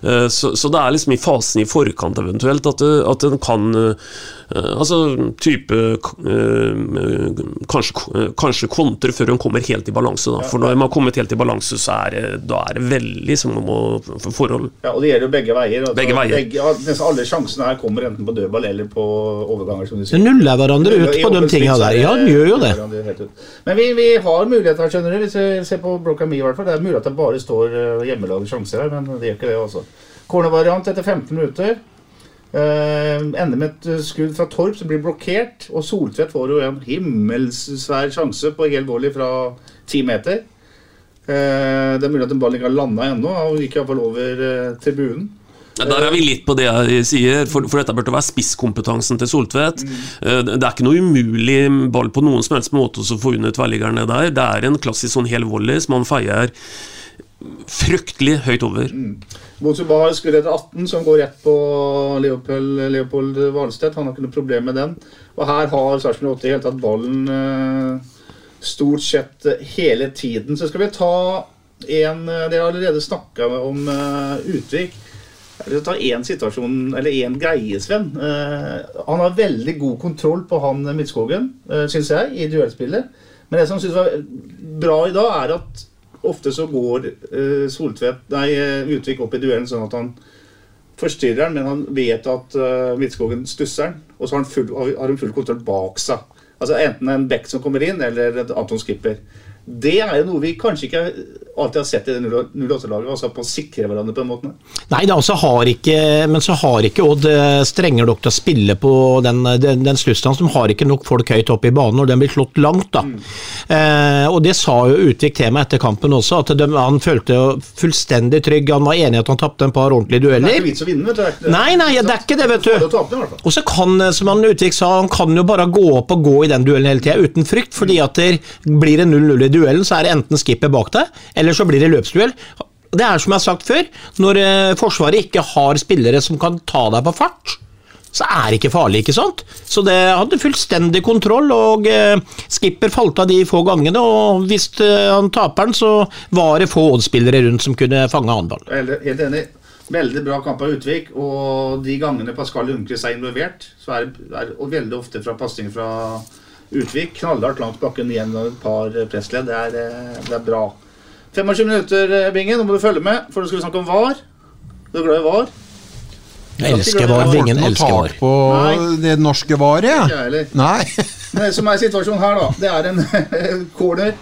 Eh, Så, så det er liksom i fasen i forkant eventuelt at, at en kan eh, Altså type eh, kanskje, eh, kanskje kontre før hun kommer helt i balanse. Da. For når man har kommet helt i balanse, så er det, da er det veldig som om å for forhold. Ja, og det gjelder jo begge veier. Altså, Begge veier. Begge, nesten alle sjansene her kommer enten på dødball eller på overganger. som du sier. nuller hverandre ut på de tingene tinga er der. Ja, de gjør jo det. Men vi, vi har muligheter skjønner du. Hvis vi ser på Broca Me, i hvert fall. Det er mulig at det bare står uh, hjemmelagde sjanser her, men det gjør ikke det, altså. Cornervariant etter 15 minutter. Eh, ender med et uh, skudd fra Torp som blir blokkert. Og Soltvedt får jo en himmelsvær sjanse på helt volley fra ti meter. Eh, det er mulig at den ballen ikke har landa ennå. Han gikk iallfall over tribunen. Ja, Der er vi litt på det jeg sier, for, for dette burde være spisskompetansen til Soltvedt. Mm. Det er ikke noe umulig ball på noen som helst måte å få under tverrliggerne der. Det er en klassisk sånn hel volley som han feier fryktelig høyt over. Bozuba har skudd etter 18, som går rett på Leopold, Leopold Hvalstedt. Han har ikke noe problem med den. Og her har Sarpsborg 8 i hele tatt ballen eh, stort sett eh, hele tiden. Så skal vi ta en eh, Dere har allerede snakka om Utvik. Jeg vil ta én situasjon, eller én greie, Sven. Han har veldig god kontroll på han Midtskogen, syns jeg, i duellspillet. Men det som synes var bra i dag, er at ofte så går uh, Soltvedt, nei, eh, Utvik opp i duellen sånn at han forstyrrer den, men han vet at uh, Midtskogen stusser den, og så har han full, har han full kontroll bak seg. Altså Enten en Beck som kommer inn, eller et Anton Skipper. Det er jo noe vi kanskje ikke alltid har sett i det 08-laget. Altså på å sikre hverandre på den måten. Nei, da, så har ikke, men så har ikke Odd eh, strenger nok til å spille på den, den, den slussdansen. De har ikke nok folk høyt oppe i banen når den blir slått langt. da. Eh, og Det sa jo Utvik til meg etter kampen også, at de, han følte fullstendig trygg. Han var enig i at han tapte en par ordentlige Det er dueller. ikke vits å vinne, vet du. Det Nei, nei, det er ikke det, vet du. den. Og så kan, eh, som han Utvik sa, han kan jo bare gå opp og gå i den duellen hele tida uten frykt. fordi at det blir det 0-0 i duellen, så er det enten skipper bak deg, eller så blir det løpsduell. Det er som jeg har sagt før, når eh, Forsvaret ikke har spillere som kan ta deg på fart, så er det ikke farlig, ikke sant? Så det hadde fullstendig kontroll, og eh, Skipper falt av de få gangene, og hvis eh, han taper den, så var det få Odd-spillere rundt som kunne fange annen ball. Jeg er helt- enig. Veldig bra kamp av Utvik. Og de gangene Pascal Lundqvist er involvert, så er det veldig ofte fra pasninger fra Utvik. Knallhardt langt bakken igjen og et par pressledd. Det det er bra. 25 minutter, Binge. Bingen. Nå må du følge med, for nå skal vi snakke om VAR. Du er glad i VAR? Jeg elsker var, Ingen elsker var. tak på Nei. det norske varet? Ja. jeg. Nei. Det som er situasjonen her, da, det er en corner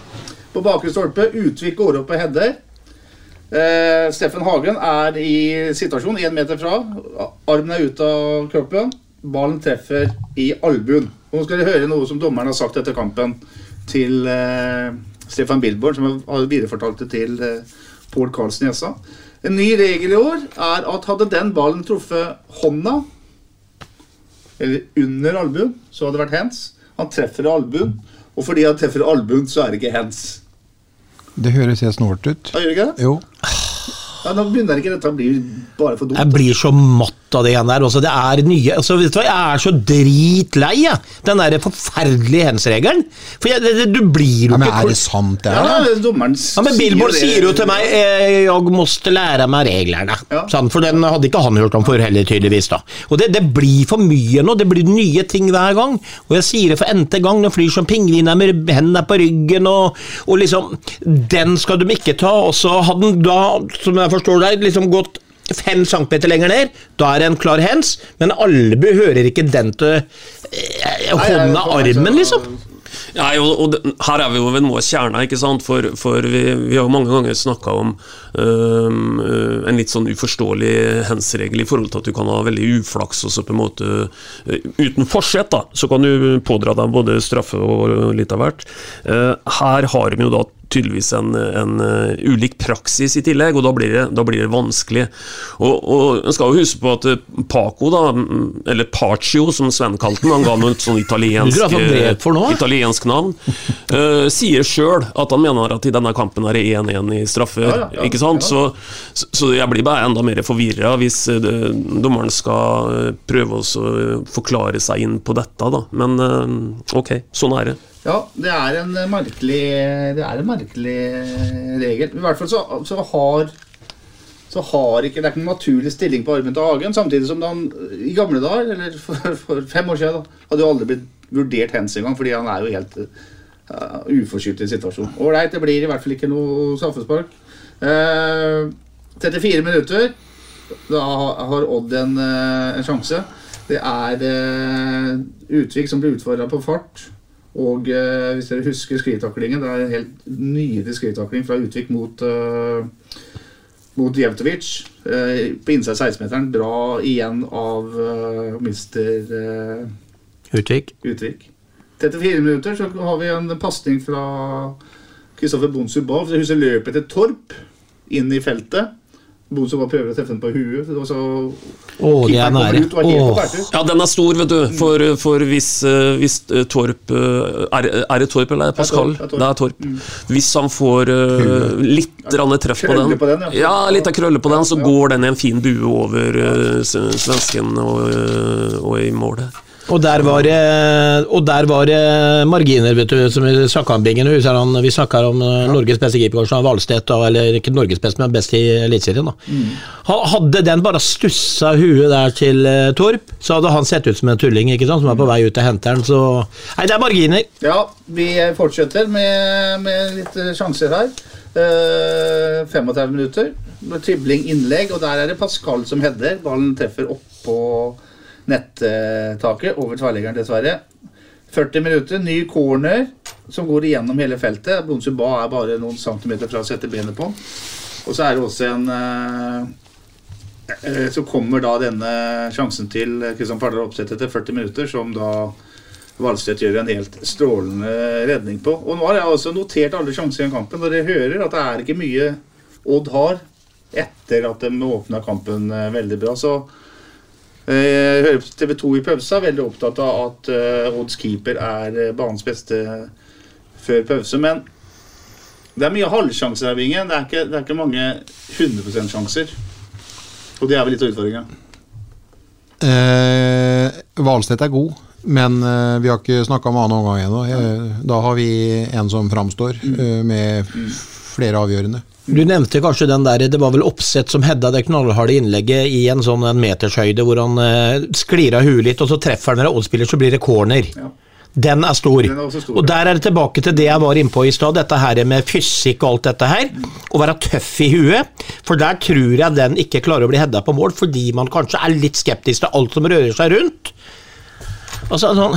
på bakre stolpe. Utvik går opp på header. Eh, Steffen Hagen er i situasjonen, én meter fra. Armen er ute av kroppen. Ballen treffer i albuen. Nå skal dere høre noe som dommeren har sagt etter kampen til eh, Stefan Billborn, som har viderefortalt det til eh, Pål Karlsen i SA. En ny regel i år er at hadde den ballen truffet hånda, eller under albuen, så hadde det vært hands. Han treffer i albuen, og fordi han treffer albuen, så er det ikke hands. Det høres helt snålt ut. Ja, gjør det ikke det? Jo. Ja, Nå begynner ikke dette å bli bare for dumt. Jeg blir så matt av det igjen der. Også. Det er nye altså, vet du hva, Jeg er så dritlei jeg. den der forferdelige hens-regelen. For jeg, det, du blir jo Ja, men ikke er det sant, det Ja, her? da? dommeren ja, men Billboard sier, sier jo til meg eh, 'jeg måtte lære meg reglene'. Ja. Sant? For den hadde ikke han hørt om før heller, tydeligvis. da. Og det, det blir for mye nå. Det blir nye ting hver gang. Og jeg sier det for n-te gang. den flyr som pingviner med hendene på ryggen, og, og liksom Den skal de ikke ta. Og så hadde den da, som jeg forstår deg, liksom gått fem centimeter lenger ned. Da er det en klar hens, men Albu hører ikke den til eh, hånda, armen, liksom. Nei, og, og det, her er vi jo ved noe av kjerna, ikke sant? For, for vi, vi har jo mange ganger snakka om øh, en litt sånn uforståelig hands-regel i forhold til at du kan ha veldig uflaks, og så på en måte øh, uten forsett, da, så kan du pådra deg både straffe og litt av hvert. Uh, her har vi jo da tydeligvis en, en øh, ulik praksis i tillegg, og da blir det, da blir det vanskelig. Og, og En skal jo huske på at øh, Paco, da, mm, eller Pacio som Sven kalte den, han ga noe et sånn italiensk nå? italiensk navn, uh, sier sjøl at han mener at i denne kampen er det 1-1 i straffer. Ja, ja, ja, ikke sant? ja. Så, så- jeg blir bare enda mer forvirra hvis uh, dommeren skal eh, prøve å eh, forklare seg inn på dette, da. Men eh, ok, sånn er det. Ja, det er en eh, merkelig er en merkelig eh, regel. I hvert fall så, så har så har ikke, Det er ikke en naturlig stilling på armen til Hagen. Samtidig som han i gamle dager, eller for, for fem år siden, da, hadde jo aldri blitt vurdert hens engang, fordi han er jo helt uh, uforskyldt i situasjonen. Ålreit, det blir i hvert fall ikke noe straffespark. Uh, 34 minutter. Da har Odd en, uh, en sjanse. Det er uh, Utvik som blir utfordra på fart. Og eh, hvis dere husker skrivetaklingen, det er en helt nydelig skrivetakling fra Utvik mot eh, mot Jevtovic. eh, på innside 16-meteren. Bra igjen av eh, mister eh, Utvik. Utvik. 34 minutter så har vi en pasning fra Kristoffer Bonsuba. Hvis du husker løpet til Torp inn i feltet. Bonsuba prøver å treffe den på huet. Og så oh, det er nære. ut bærtur. Ja, den er stor, vet du. For, for hvis, eh, hvis eh, Torp eh, er, er det Torp eller er det Pascal? Det er Torp, Det er Torp. Hvis han får uh, litt rann treff på den, på den, ja. ja, litt av krølle på den, så Ja. går den i en fin bue over uh, svensken og, uh, og i målet. Og der var det, og der var det marginer, vet du, som vi snakka om. Bingen. Om- Vi snakka om eh, Norges beste keeper, kanskje Valstedt, eller ikke Norges beste, men best i Eliteserien. Mm. Hadde den bare stussa huet der til eh, Torp, så hadde han sett ut som en tulling ikke sant, som er på vei ut til henteren. Så Nei, det er marginer. Ja, vi fortsetter med, med litt eh, sjanser her. Uh, 35 minutter. Tribling innlegg, og der er det Pascal som header. Ballen treffer oppå nettaket, over tverrleggeren dessverre. 40 minutter, ny corner som går igjennom hele feltet. Bonsuba er bare noen centimeter fra å sette benet på. Og så er det også en eh, eh, Så kommer da denne sjansen til Kristian Fardal Opseth etter 40 minutter, som da Valstedt gjør en helt strålende redning på. Og nå har jeg også notert alle sjanser i kampen, og dere hører at det er ikke mye Odd har etter at de åpna kampen eh, veldig bra. Så jeg hører TV 2 i pausa veldig opptatt av at eh, Odds keeper er eh, banens beste før pause. Men det er mye halvsjanser her, Bingen. Det er ikke, det er ikke mange 100% sjanser. Og det er vel litt av utfordringa. Eh, Valstedt er god, men eh, vi har ikke snakka om annen omgang ennå. Eh, Da har vi en som framstår eh, med flere avgjørende. Du nevnte kanskje den der, det var vel Oppsett som hedda det knallharde innlegget i en sånn en metershøyde hvor han eh, sklir av huet litt, og så treffer han en oddspiller, så blir det corner. Ja. Den er stor. Den er stor, og der er det tilbake til det jeg var innpå i stad, dette her med fysikk og alt dette her. Å være tøff i huet. For der tror jeg den ikke klarer å bli hedda på mål, fordi man kanskje er litt skeptisk til alt som rører seg rundt. Altså, sånn,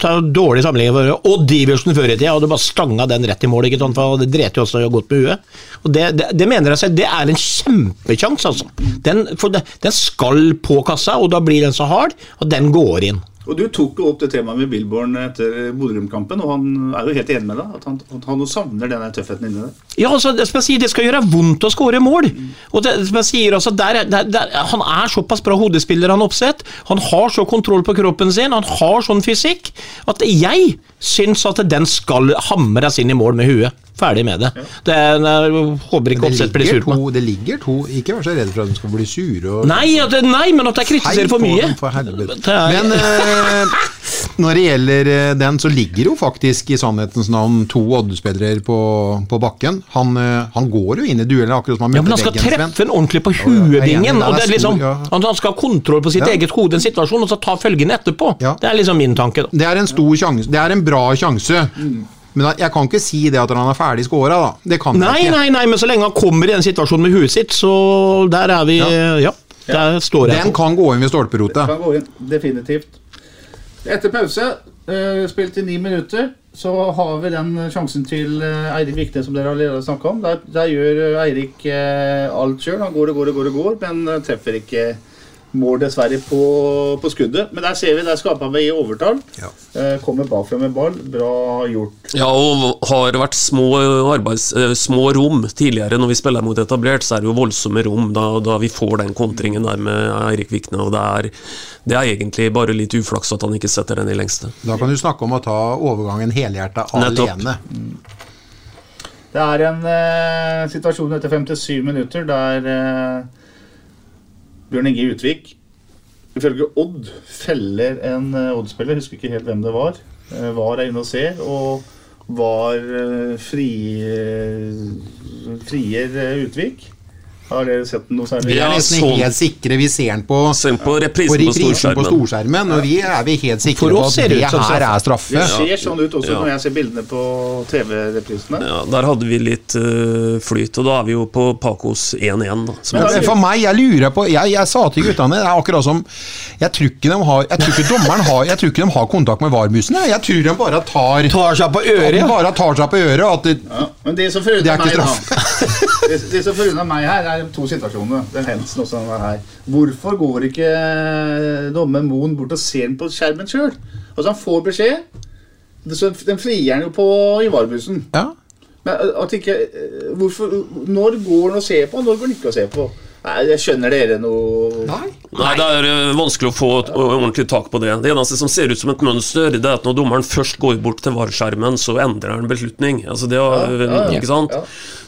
ta dårlig sammenligning Og Diversen før i tida hadde bare stanga den rett i mål, ikke sant? for det dreit jo også godt med huet. Og det, det, det mener jeg seg, det er en kjempekjanse, altså. Den, for den skal på kassa, og da blir den så hard at den går inn. Og Du tok jo opp det temaet med Billborn etter Bodø-Glimt-kampen, og han er jo helt enig med deg. At han, at han savner denne tøffheten inni der. Ja, altså, det, som jeg sier, det skal gjøre vondt å skåre mål. Og det, som jeg sier, altså, der, er- der, der, Han er såpass bra hodespiller, han Oppsett. Han har så kontroll på kroppen sin, han har sånn fysikk, at jeg syns at den skal hamres inn i mål med huet. Ferdig med det. det jeg håper ikke Det blir sur på meg. det ligger to Ikke vær så redd for at de skal bli sure. Nei, det, nei, men at jeg kritiserer for mye. for Men eh, når det gjelder eh, den, så ligger jo faktisk i sannhetens navn to Odd-spillere på, på bakken. Han, eh, han går jo inn i duellen akkurat som han Ja, men han skal veggen. Treffe en ordentlig på Ja, ja, stor, liksom, ja. han skal ha kontroll på sitt Ja. eget hode, en situasjon, og så ta følgene etterpå. Ja. Det er liksom min tanke. da. Det er en stor sjanse. Det er en bra sjanse. Men jeg kan ikke si det at han er ferdig skåra, da. Det kan Nei, jeg ikke. nei, nei, men så lenge han kommer i den situasjonen med huet sitt, så der er vi Ja, der står jeg. Den på. kan gå inn ved stolperotet. Kan gå inn, definitivt. Etter pause, uh, spilt i ni minutter, så har vi den sjansen til eh, Eirik Vikne som dere allerede har snakka om. Der, der gjør eh, Eirik eh, alt sjøl. Han går og går og går, og går, men eh, treffer ikke mål, dessverre, på, på skuddet. Men der ser vi, der skaper vi i overtall. Eh, kommer bakfra med ball. Bra gjort. Ja, og har vært små, arbeids, eh, små rom tidligere når vi spiller mot etablert, så er det jo voldsomme rom da, da vi får den kontringen der med Eirik Vikne. Og det er, det er egentlig bare litt uflaks at han ikke setter den i lengste. Da kan du snakke om å ta overgangen helhjerta Nettopp. alene. Det er en eh, situasjon etter 57 minutter der eh, Bjørn Inge Utvik ifølge Odd feller en eh, Odd-spiller, husker ikke helt hvem det var. Eh, var er inne og ser, og var eh, fri, frier eh, Utvik. Har dere sett noe særlig? Vi er Ja, nesten sånn. helt sikre. Vi ser den på, på reprisen på, på reprisen på storskjermen. storskjermen, og vi er vi helt sikre på at det det ut her er straffe. Det ser sånn ut også Ja. når jeg ser bildene på TV-reprisene. Ja, der hadde vi litt uh, flyt, og da er vi jo på Pacos 1-1. da, som Men jeg Men For meg, jeg lurer på Jeg, jeg sa til guttene Det er akkurat som Jeg tror ikke, de har, jeg tror ikke dommeren har Jeg tror ikke de har kontakt med VAR-bussen. Jeg. tror de bare tar Tar seg på øret, ja. bare tar seg på øret. At det, Ja, men det som Det forundrer er meg, da, det, det som forundrer meg her, er to situasjoner. Den Hensen også den var her. Hvorfor går ikke dommer Moen bort og ser den på skjermen sjøl? Altså, han får beskjed. Så den frier han jo på i VAR-bussen. ja. Men at ikke Hvorfor Når går han og ser på, og når går han ikke og ser på? Nei, jeg skjønner dere noe Nei. Nei, det er eh, vanskelig å få et ordentlig tak på det. Det eneste som ser ut som et mønster, det er at når dommeren først går bort til VAR-skjermen, så endrer han beslutning. Altså det, Ja, ja, ja. Ikke sant?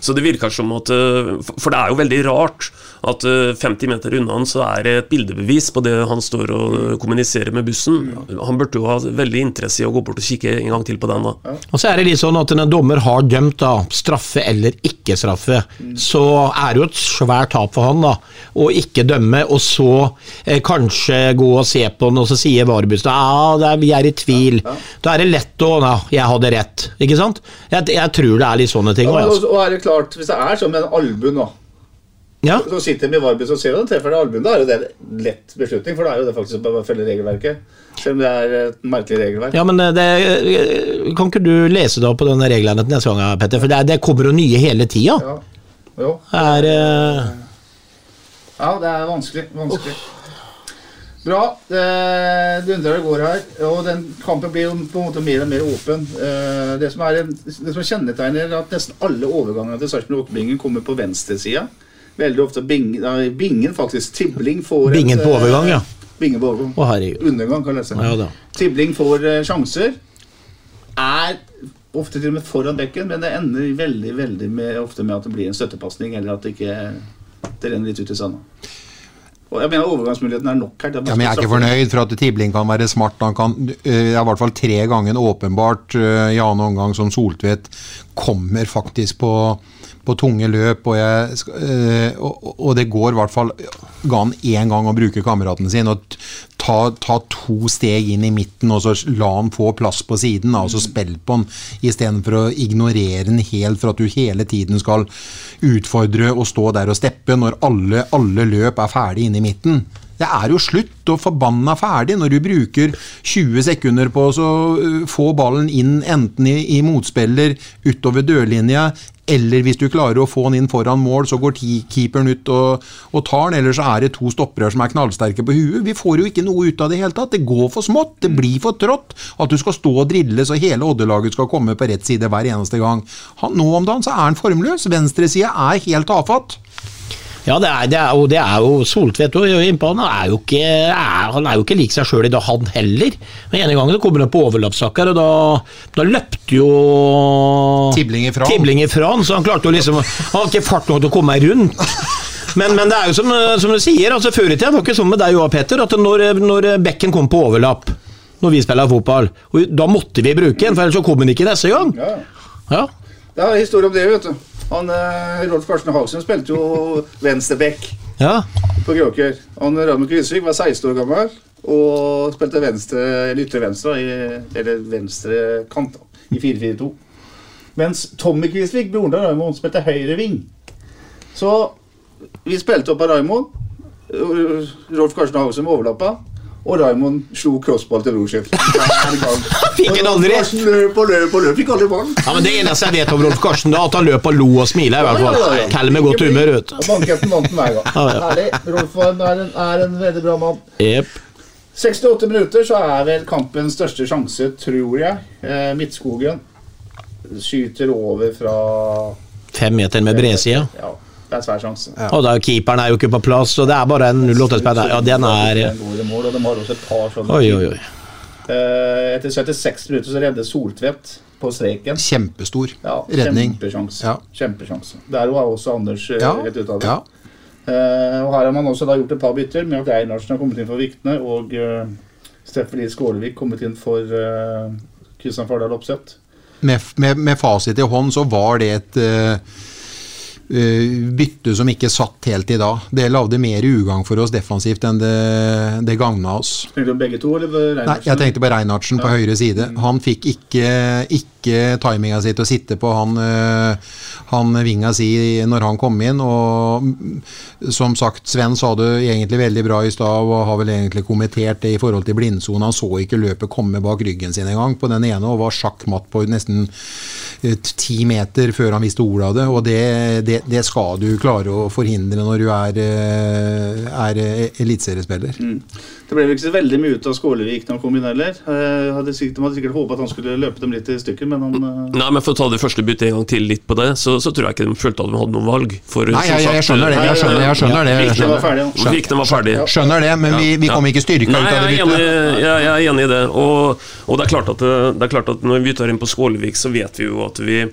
Så det virker som at eh, For det er jo veldig rart at eh, 50 meter unna han så er det et bildebevis på det han står og eh, kommuniserer med bussen. Han burde jo ha veldig interesse i å gå bort og kikke en gang til på den. da. Og så er det litt sånn at når en dommer har dømt da, straffe eller ikke straffe, så er det jo et svært tap for han da, å ikke dømme, og så eh, kanskje gå og se på den, og så sier varebussen ja, det er, vi er i tvil. Da er det lett å ja, jeg hadde rett, ikke sant? Jeg, jeg tror det er litt sånne ting. Ja, også, og, altså. og er det klart, Hvis det er sånn med en albuen, da Ja, Så sitter de i VAR-bussen og ser at de treffer det albuen. Da er jo det en lett beslutning, for da er jo det faktisk å følge regelverket. Selv om det er et merkelig regelverk. ja, men eh, det, eh, kan ikke du lese da opp på denne reglene til neste gang, Petter? For det, er- det kommer jo nye hele tida. Ja. Jo. Er... eh, Ja, det er vanskelig. vanskelig. Bra. Det dundrer og går her. Og den kampen blir jo på en måte mer og mer åpen. Eh, Det som, er det som kjennetegner at nesten alle overgangene til Sarpsborg 8-bingen kommer på venstresida. Veldig ofte bing, nei, Bingen, faktisk. Tibling får et, Bingen på eh, overgang, ja. Bingen på overgang. Å, herregud. Undergang, kan jeg lese. Ja. Tibling får eh, sjanser. Er ofte til og med foran bekken, men det ender veldig veldig med, ofte med at det blir en støttepasning, eller at det ikke det renner litt ut i sanda. Og jeg mener Overgangsmuligheten er nok her. er Ja, men jeg er ikke fornøyd for at Tibling kan være smart. Han kan, Det er i hvert fall tre ganger åpenbart øh, i annen omgang som Soltvedt kommer faktisk på, på tunge løp. Og, jeg, øh, og, og det går i hvert fall Ga han én gang å bruke kameraten sin og ta, ta to steg inn i midten og så la han få plass på siden. Da, og så spill på han istedenfor å ignorere den helt for at du hele tiden skal utfordre og stå der og steppe når alle, alle løp er ferdig inne i midten. Det er jo slutt og forbanna ferdig når du bruker 20 sekunder på å uh, få ballen inn enten i, i motspiller utover dørlinja, eller hvis du klarer å få den inn foran mål, så går keeperen ut og, og tar den, eller så er det to stoppere som er knallsterke på huet. Vi får jo ikke noe ut av det i hele tatt. Det går for smått, det blir for trått. At du skal stå og drille så hele Oddelaget skal komme på rett side hver eneste gang. Han, nå om dagen så er han formløs. Venstresida er helt tafatt. Ja, det er, det er, jo, det er jo Soltvedt og innpå. Han er jo ikke, er, han er jo ikke lik seg sjøl i dag, han heller. Men ene gangen kommer han på overlappssaker, og da, da løpte jo Tibling ifra. Tibling ifra han, så han klarte jo liksom Han har ikke fart nok til å komme rundt. Men, men det er jo som, som du sier, altså før i tida var det ikke sånn med deg og Peter, at når, når bekken kom på overlapp når vi spiller fotball, og da måtte vi bruke den, for ellers så kom den ikke neste gang. Ja. Ja. Det er historie om det, vet du. Han, eh, Rolf Karsten Haugen spilte jo venstreback ja. på Kråker. Han Raymond Kvisvik var 16 år gammel og spilte venstre, eller venstre, i, eller venstre kant, da, i 4-4-2. Mens Tommy Kvisvik, broren til Raymond, spilte høyre ving. Så vi spilte opp av Raymond. Rolf Karsten Haugen overlappa. Og Raymond slo crossball til Roskilde. Fikk han aldri? Karsten løp og løp og løp. Fikk aldri ballen. Ja, men Det eneste jeg vet om Rolf Karsten, da, at han løp og lo og smilte. Ja, ja, ja. Med godt humør. ut. Banketten vant den hver gang. Ja, ja. Herlig. Rolf er en, er en veldig bra mann. Yep. 68 minutter så er vel kampens største sjanse, tror jeg. Eh, Midtskogen skyter over fra Fem meter med bredsida. Ja, det er svær sjanse. Og da, keeperen er jo ikke på plass, og det er bare en 08-spiller. Ja, den er mål, og de har også et par sånne Oi, oi, oi. Eh, Etter 76 minutter så redder Soltvedt på streken. Kjempestor Ja, redning. Kjempesjanse. Ja. Kjempesjanse. Der var også Anders eh, Ja, rett ut av det. ja. Uh, og her har man også da gjort et par bytter med at Einarsen har kommet inn for Vikne, og uh, Steffen Lie Skålevik kommet inn for uh, Kristian Fardal Opseth. Med, med, med fasit i hånd så var det et bytte som ikke satt helt i dag. Det lagde mer ugagn for oss defensivt enn det, det gagna oss. Tenkte du begge to, eller Reinertsen? Nei, jeg tenkte på Reinhardsen på høyre side. Han fikk ikke, ikke timinga si til å sitte på han, øh, han vinga si når han kom inn. Og mm, som sagt, Sven sa det egentlig veldig bra i stad og har vel egentlig kommentert det i forhold til blindsone. Han så ikke løpet komme bak ryggen sin engang på den ene og var sjakkmatt på nesten eh, ti meter før han visste ordet av det. Og det, det, det skal du klare å forhindre når du er, eh, er eliteseriespiller. Mm. Det ble vel ikke så veldig mye ut av Skålevik når han kom inn heller. Eh, hadde sikkert, de hadde sikkert håpet at han skulle løpe dem litt i stykker, men han eh, Nei, men For å ta det første byttet en gang til litt på det, så, så tror jeg ikke de følte at de hadde noe valg. For, Nei, jeg, jeg skjønner det. Jeg skjønner, jeg skjønner det. Jeg skjønner, ferdig. var ferdig. skjønner det, men vi, vi kom ikke styrka ut av det jeg byttet. jeg, jeg er enig i det. Og, og det, er klart at, det, det er klart at når vi tar inn på Skålevik, så vet vi jo at vi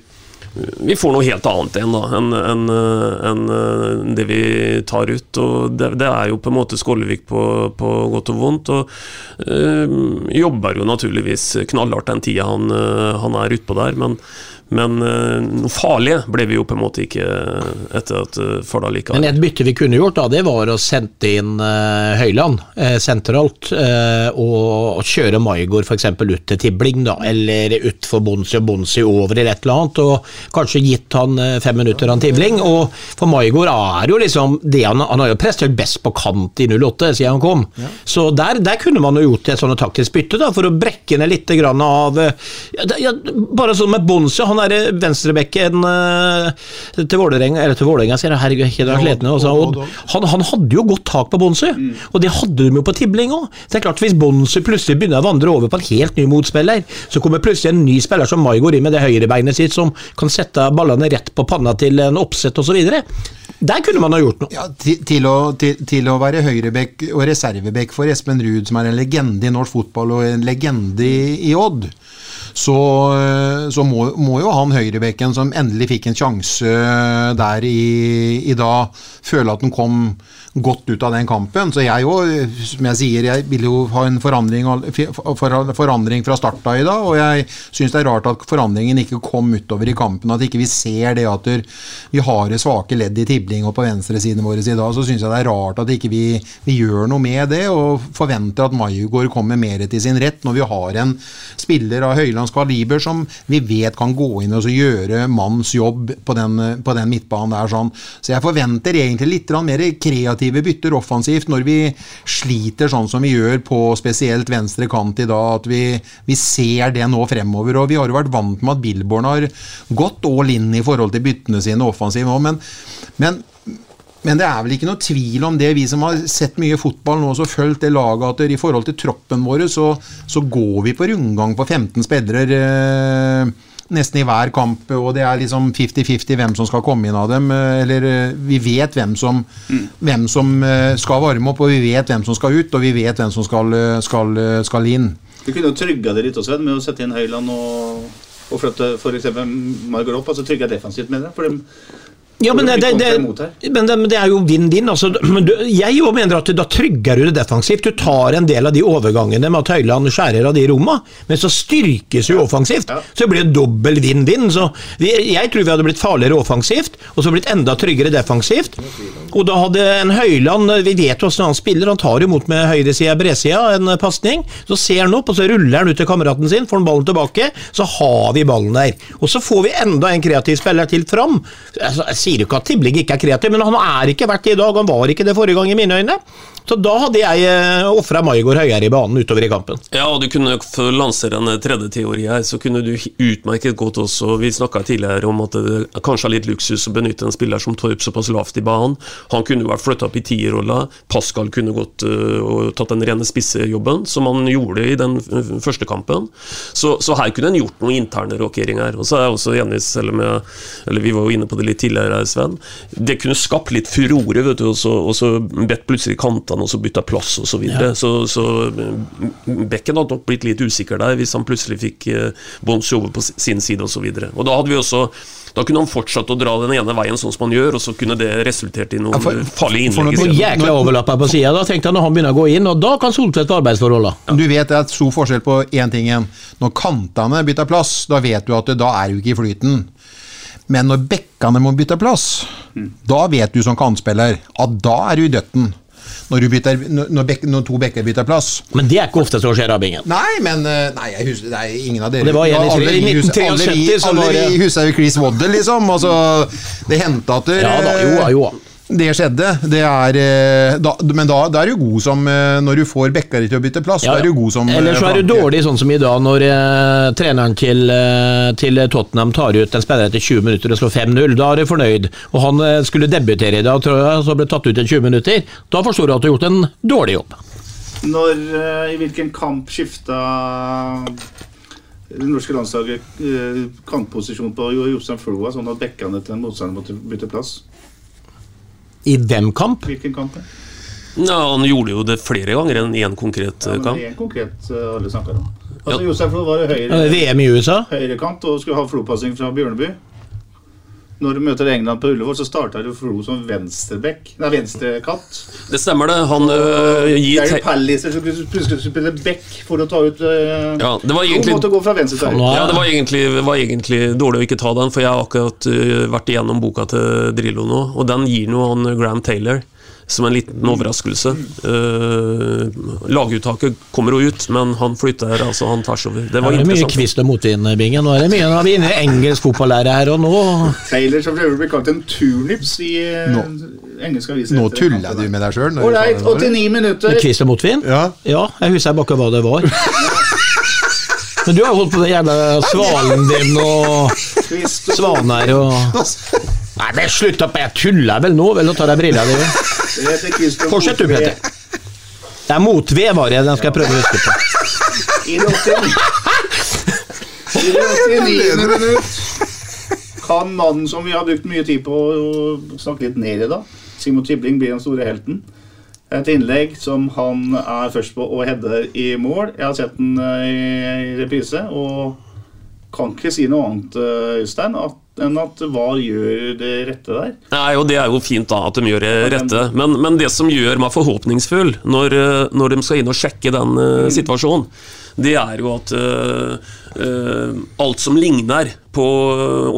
vi får noe helt annet igjen enn en, en det vi tar ut. og Det, det er jo på en måte Skålevik på, på godt og vondt. og øh, Jobber jo naturligvis knallhardt den tida han, øh, han er utpå der. Men, men øh, noe farlige ble vi jo på en måte ikke etter at øh, Fardal gikk av. Men et bytte vi kunne gjort, da, det var å sende inn eh, Høyland eh, sentralt, eh, og, og kjøre Maigård f.eks. ut til Tibling, da, eller ut for Bonsi og Bonsi over eller et eller annet, og kanskje gitt han eh, fem minutter han Tibling. Og for Maigård er jo liksom det han, han har jo prestert best på kant i 08 siden han kom, så der, der kunne man jo gjort et sånt taktisk bytte, da, for å brekke ned litt grann av eh, ja, ja, Bare sånn med Bonsi, han er venstrebekken eh, til Vålerenga, eller til Vålerenga, sier jeg, herregud, er sliten, altså, og han, han hadde jo godt tak på Bonsi, og det hadde de jo på Tibling òg. Det er klart, hvis Bonsi plutselig begynner å vandre over på en helt ny motspiller, så kommer plutselig en ny spiller som Mai går inn med det høyrebeinet sitt, som kan sette ballene rett på panna til en oppsett osv. Der kunne man ha gjort noe. Ja, til, til, å, til, til å være høyrebekk og reservebekk for Espen Ruud, som er en legende i norsk fotball og en legende i, i Odd, så, så må, må jo han høyrebekken som endelig fikk en sjanse der i, i dag, føle at han kom godt ut av den kampen. Så jeg jo, som jeg sier, jeg vil jo ha en forandring, forandring fra starta i dag, og jeg syns det er rart at forandringen ikke kom utover i kampen, at ikke vi ser det at vi har det svake ledd i tibling og på venstresiden vår i dag, så syns jeg det er rart at ikke vi, vi gjør noe med det, og forventer at Maigård kommer mer til sin rett når vi har en spiller av Høylands kaliber som vi vet kan gå inn og gjøre manns jobb på den, på den midtbanen der. sånn. Så jeg forventer egentlig litt mer mer kreative bytter offensivt når vi sliter sånn som vi gjør på spesielt venstre kant i dag, at vi, vi ser det nå fremover. og Vi har jo vært vant med at Billborn har gått all in i forhold til byttene sine offensivt nå, men, men men det er vel ikke noe tvil om det, vi som har sett mye fotball nå og fulgt det laget, at i forhold til troppen vår, så, så går vi på rundgang på 15 spillere eh, nesten i hver kamp, og det er liksom 50-50 hvem som skal komme inn av dem. eh, Eller eh, vi vet hvem som, hvem som eh, skal varme opp, og vi vet hvem som skal ut, og vi vet hvem som skal, skal, skal inn. Du kunne jo trygga det litt også, med å sette inn Høyland og, og flytte f.eks. Margot opp. altså Trygga defensivt med det. For dem, Ja, men det det, men det, det er jo vinn-vinn. Altså, men jeg jo mener at da trygger du det defensivt. Du tar en del av de overgangene med at Høyland skjærer av de romma, men så styrkes jo offensivt. Så det blir det dobbel vinn-vinn. Jeg tror vi hadde blitt farligere offensivt, og så blitt enda tryggere defensivt. Og da hadde en Høyland Vi vet jo hvordan han spiller. Han tar imot med høyresida, bredsida, en pasning. Så ser han opp, og så ruller han ut til kameraten sin, får han ballen tilbake. Så har vi ballen der. Og så får vi enda en kreativ spiller til fram. Altså, sier ikke at Tibling ikke er kreativ, men han er ikke vært det i dag. Han var ikke det forrige gang i mine øyne. Så da hadde jeg eh, ofra Maigård høyere i banen utover i kampen. Ja, og du kunne lansere en tredje teori her, så kunne du utmerket godt også Vi snakka tidligere om at det kanskje er litt luksus å benytte en spiller som Torp såpass lavt i banen. Han kunne vært flytta opp i tierrolla. Pascal kunne gått og tatt den rene spissejobben, som han gjorde i den første kampen. Så, så her kunne en gjort noen interne rokeringer. Og så er jeg også enig, selv om jeg Eller vi var jo inne på det litt tidligere, Sven. Det kunne skapt litt furore, vet du, og så bedt plutselig kantene og så bytta plass og så videre. Ja. Så, så mm, Bekken hadde nok blitt litt usikker der hvis han plutselig fikk eh, Bonsi over på sin side osv. Da hadde vi også da kunne han fortsatt å dra den ene veien sånn som han gjør, og så kunne det resultert i noen for- farlige innlegg. For noen jækla overlapper på sida. Da tenkte jeg når han begynner å gå inn, og da kan Soltvedt få arbeidsforholda. Du vet det er stor forskjell på én ting igjen. Når kantene bytter plass, da vet du at det, da er du ikke i flyten. Men når bekkene må bytte plass, da vet du som kantspiller at da er du i døtten. Når, du bytter, når, bek, når to bekker bytter plass. Men det er ikke ofte så skjer, Abingen. Nei, men eh, Nei, jeg husker, det er ingen av dere Det var en i alle i vi husker- 1973 Alle vi, husker jo Chris Waddle, liksom. Altså, det hendte at det, Ja da, jo da, jo da. Det skjedde. Det er, eh, da, men da, da er du god som eh, Når du får Bekkari til å bytte plass, Ja, da er du god som eh, Eller så er du dårlig sånn som i dag, når eh, treneren til, eh, til Tottenham tar ut en spiller etter 20 minutter og slår 5-0. Da er du fornøyd. Og han eh, skulle debutere i dag, tror jeg, så ble tatt ut i 20 minutter. Da forstår du at du har gjort en dårlig jobb. Når, eh, I hvilken kamp skifta det norske landslaget eh, kantposisjon på Jo- Jostein Floa, sånn at bekkene til en motstander måtte bytte plass? I hvem kamp? Hvilken kamp? ja? Ja, han gjorde jo det flere ganger enn én konkret Ja, men kamp. det er konkret eh, alle snakker om. Altså, Ja. Josef Flo var høyre, VM i USA? høyrekant og skulle ha flopassing fra Bjørneby. Når du møter England på Ullevål, så starta jo Flo som venstrebekk. Nei, venstrekant. Det stemmer, det. Han øh, gir Gary te- Palliser som plutselig spiller spille back for å ta ut øh, Ja, det var egentlig måtte gå fra venstre til høyre. Ja, det var egentlig, var egentlig dårlig å ikke ta den, for jeg har akkurat øh, vært igjennom boka til Drillo nå, og den gir noe han Graham Taylor som en liten overraskelse. Uh, laguttaket kommer jo ut, men han flytter altså han tvers over. Det var er det mye kvist og motvind, Bingen. Nå er det mye, nå er vi inne i engelsk fotballære her, og nå Taylor som prøver å bli kalt en turnips i uh, Nå- engelske aviser. Nå tuller du med deg sjøl. Ålreit, 89 minutter. Kvist og motvind? Ja. Ja, jeg husker bare hva det var. Men du har jo holdt på den jævla svalen din og svaner og Nei, men slutt opp, jeg tuller vel nå, vel, å tar deg brillene dine. Fortsett du. Petter. Det er motved, var det, den skal jeg prøve å huske på. I det 89 I det 89. minutt kan mannen som vi har brukt mye tid på å snakke litt ned i da, Simon Tibling, blir den store helten. Et innlegg som han er først på og header i mål. Jeg har sett den eh, i reprise og kan ikke si noe annet, eh, Øystein, at, enn at VAR gjør det rette der. Nei, og Det er jo fint da at de gjør det rette, men, men det som gjør meg forhåpningsfull når, eh, når de skal inn og sjekke den uh, situasjonen, det er jo at uh, uh, alt som ligner på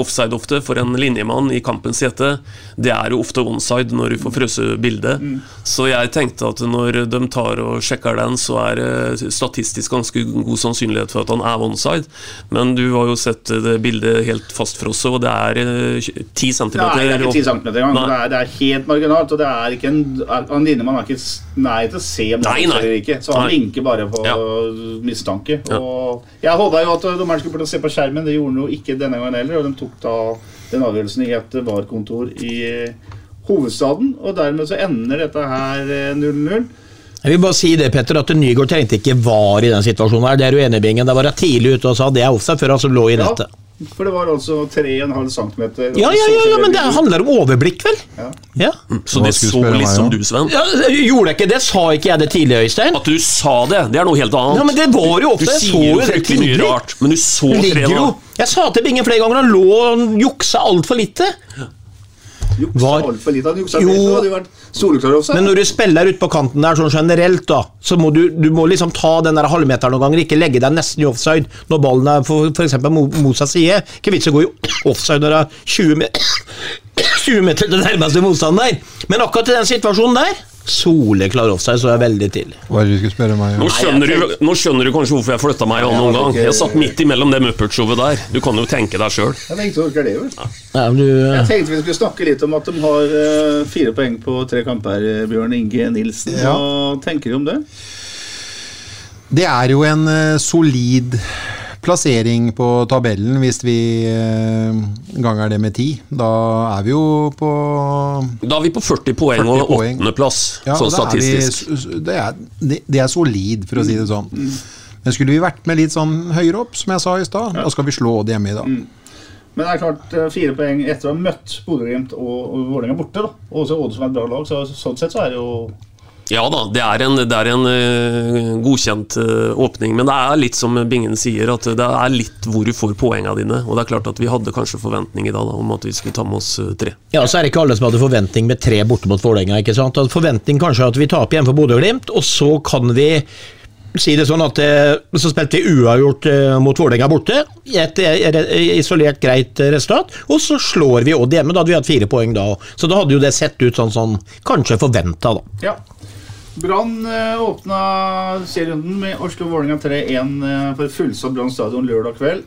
offside ofte for en linjemann i kampens hete, det er jo ofte onside når du får frøse bildet. Så jeg tenkte at når de tar og sjekker den, så er det statistisk ganske god sannsynlighet for at han er onside. Men du har jo sett det bildet helt fastfrosset, og det er ti centimeter. Nei, det er ikke 10 cm engang. Det er, det er helt marginalt. Og det er ikke en, en linjemann er ikke nær til å se om det er eller ikke. Så han Nei. vinker bare på Ja. mistanke. Ja. Og jeg håpa jo at dommeren skulle se på skjermen. Det gjorde han jo ikke denne gangen heller. Og de tok da den avgjørelsen i et VAR-kontor i hovedstaden. Og dermed så ender dette her eh, 0-0. Jeg vil bare si det, Petter, at Nygaard trengte ikke var i den situasjonen her. Det er du enig i, Bingen. Da var jeg tidlig ute og sa det er offside før han som lå i Ja, nettet. For det var altså 3,5 cm. Ja, ja, ja, ja, men det handler om overblikk, vel? Ja. Ja. Så det så litt som du, Sven. Ja, gjorde jeg ikke det? Sa ikke jeg det tidlig, Øystein? At du sa det, det er noe helt annet. Ja, men det var jo ofte, Du sier jo fryktelig mye rart, men du så Det ligger tre jo nå. Jeg sa til Bingen flere ganger han lå og juksa altfor lite. Juksa Var- altfor lite. Han juksa Jo. mer, så hadde vært soleklar offside. Men når du spiller ute på kanten der sånn generelt, da, så må du, du må liksom ta den der halvmeteren noen ganger, ikke legge deg nesten i offside når ballen er for, for eksempel mo- motsatt side. Ikke vits å gå i offside når det er 20, me 20 meter til nærmeste motstander. Men akkurat i den situasjonen der, soleklar offside, så jeg veldig til. Hva er det du skulle spørre meg Nå skjønner, du, nå skjønner du kanskje hvorfor jeg flytta meg an noen gang. Jeg satt midt imellom det Muppet-showet der. Du kan jo tenke deg sjøl. Jeg tenkte orker det, vel. Ja, men du, Jeg tenkte vi skulle snakke litt om at de har eh, fire poeng på tre kamper, eh, Bjørn Inge Nilsen. Ja. Hva tenker du om det? Det er jo en eh, solid plassering på tabellen hvis vi eh, ganger det med ti. Da er vi jo på Da er vi på 40 poeng 40 og poeng. åttendeplass, Ja, sånn statistisk. er vi- det, er, det, det er solid, for å si det sånn. Men skulle vi vært med litt sånn høyere opp, som jeg sa i stad, da skal vi slå Odd hjemme i dag. Men det er klart, eh, fire poeng etter å ha møtt Bodø-Glimt og, og Vålerenga borte. da. Og også Odd som er et bra lag, så sånn sett så er det jo Ja da, det er en, det er en uh, godkjent uh, åpning, men det er litt som Bingen sier, at det er litt hvor du får poengene dine. Og det er klart at vi hadde kanskje forventning i dag da, om at vi skulle ta med oss eh, tre. Ja, så er det ikke alle som hadde forventning med tre borte mot Vålerenga. ikke sant? Forventning kanskje at vi taper hjemme for Bodø-Glimt, og så kan vi si det sånn at så spilte vi uavgjort mot Vålerenga borte. Et isolert greit resultat. Og så slår vi Odd hjemme. Da hadde vi hatt fire poeng da òg. Så da hadde jo det sett ut sånn som kanskje forventa, da. Ja. Brann eh, åpna serierunden med å slå Vålerenga 3-1 eh, for fullsatt Brann stadion lørdag kveld.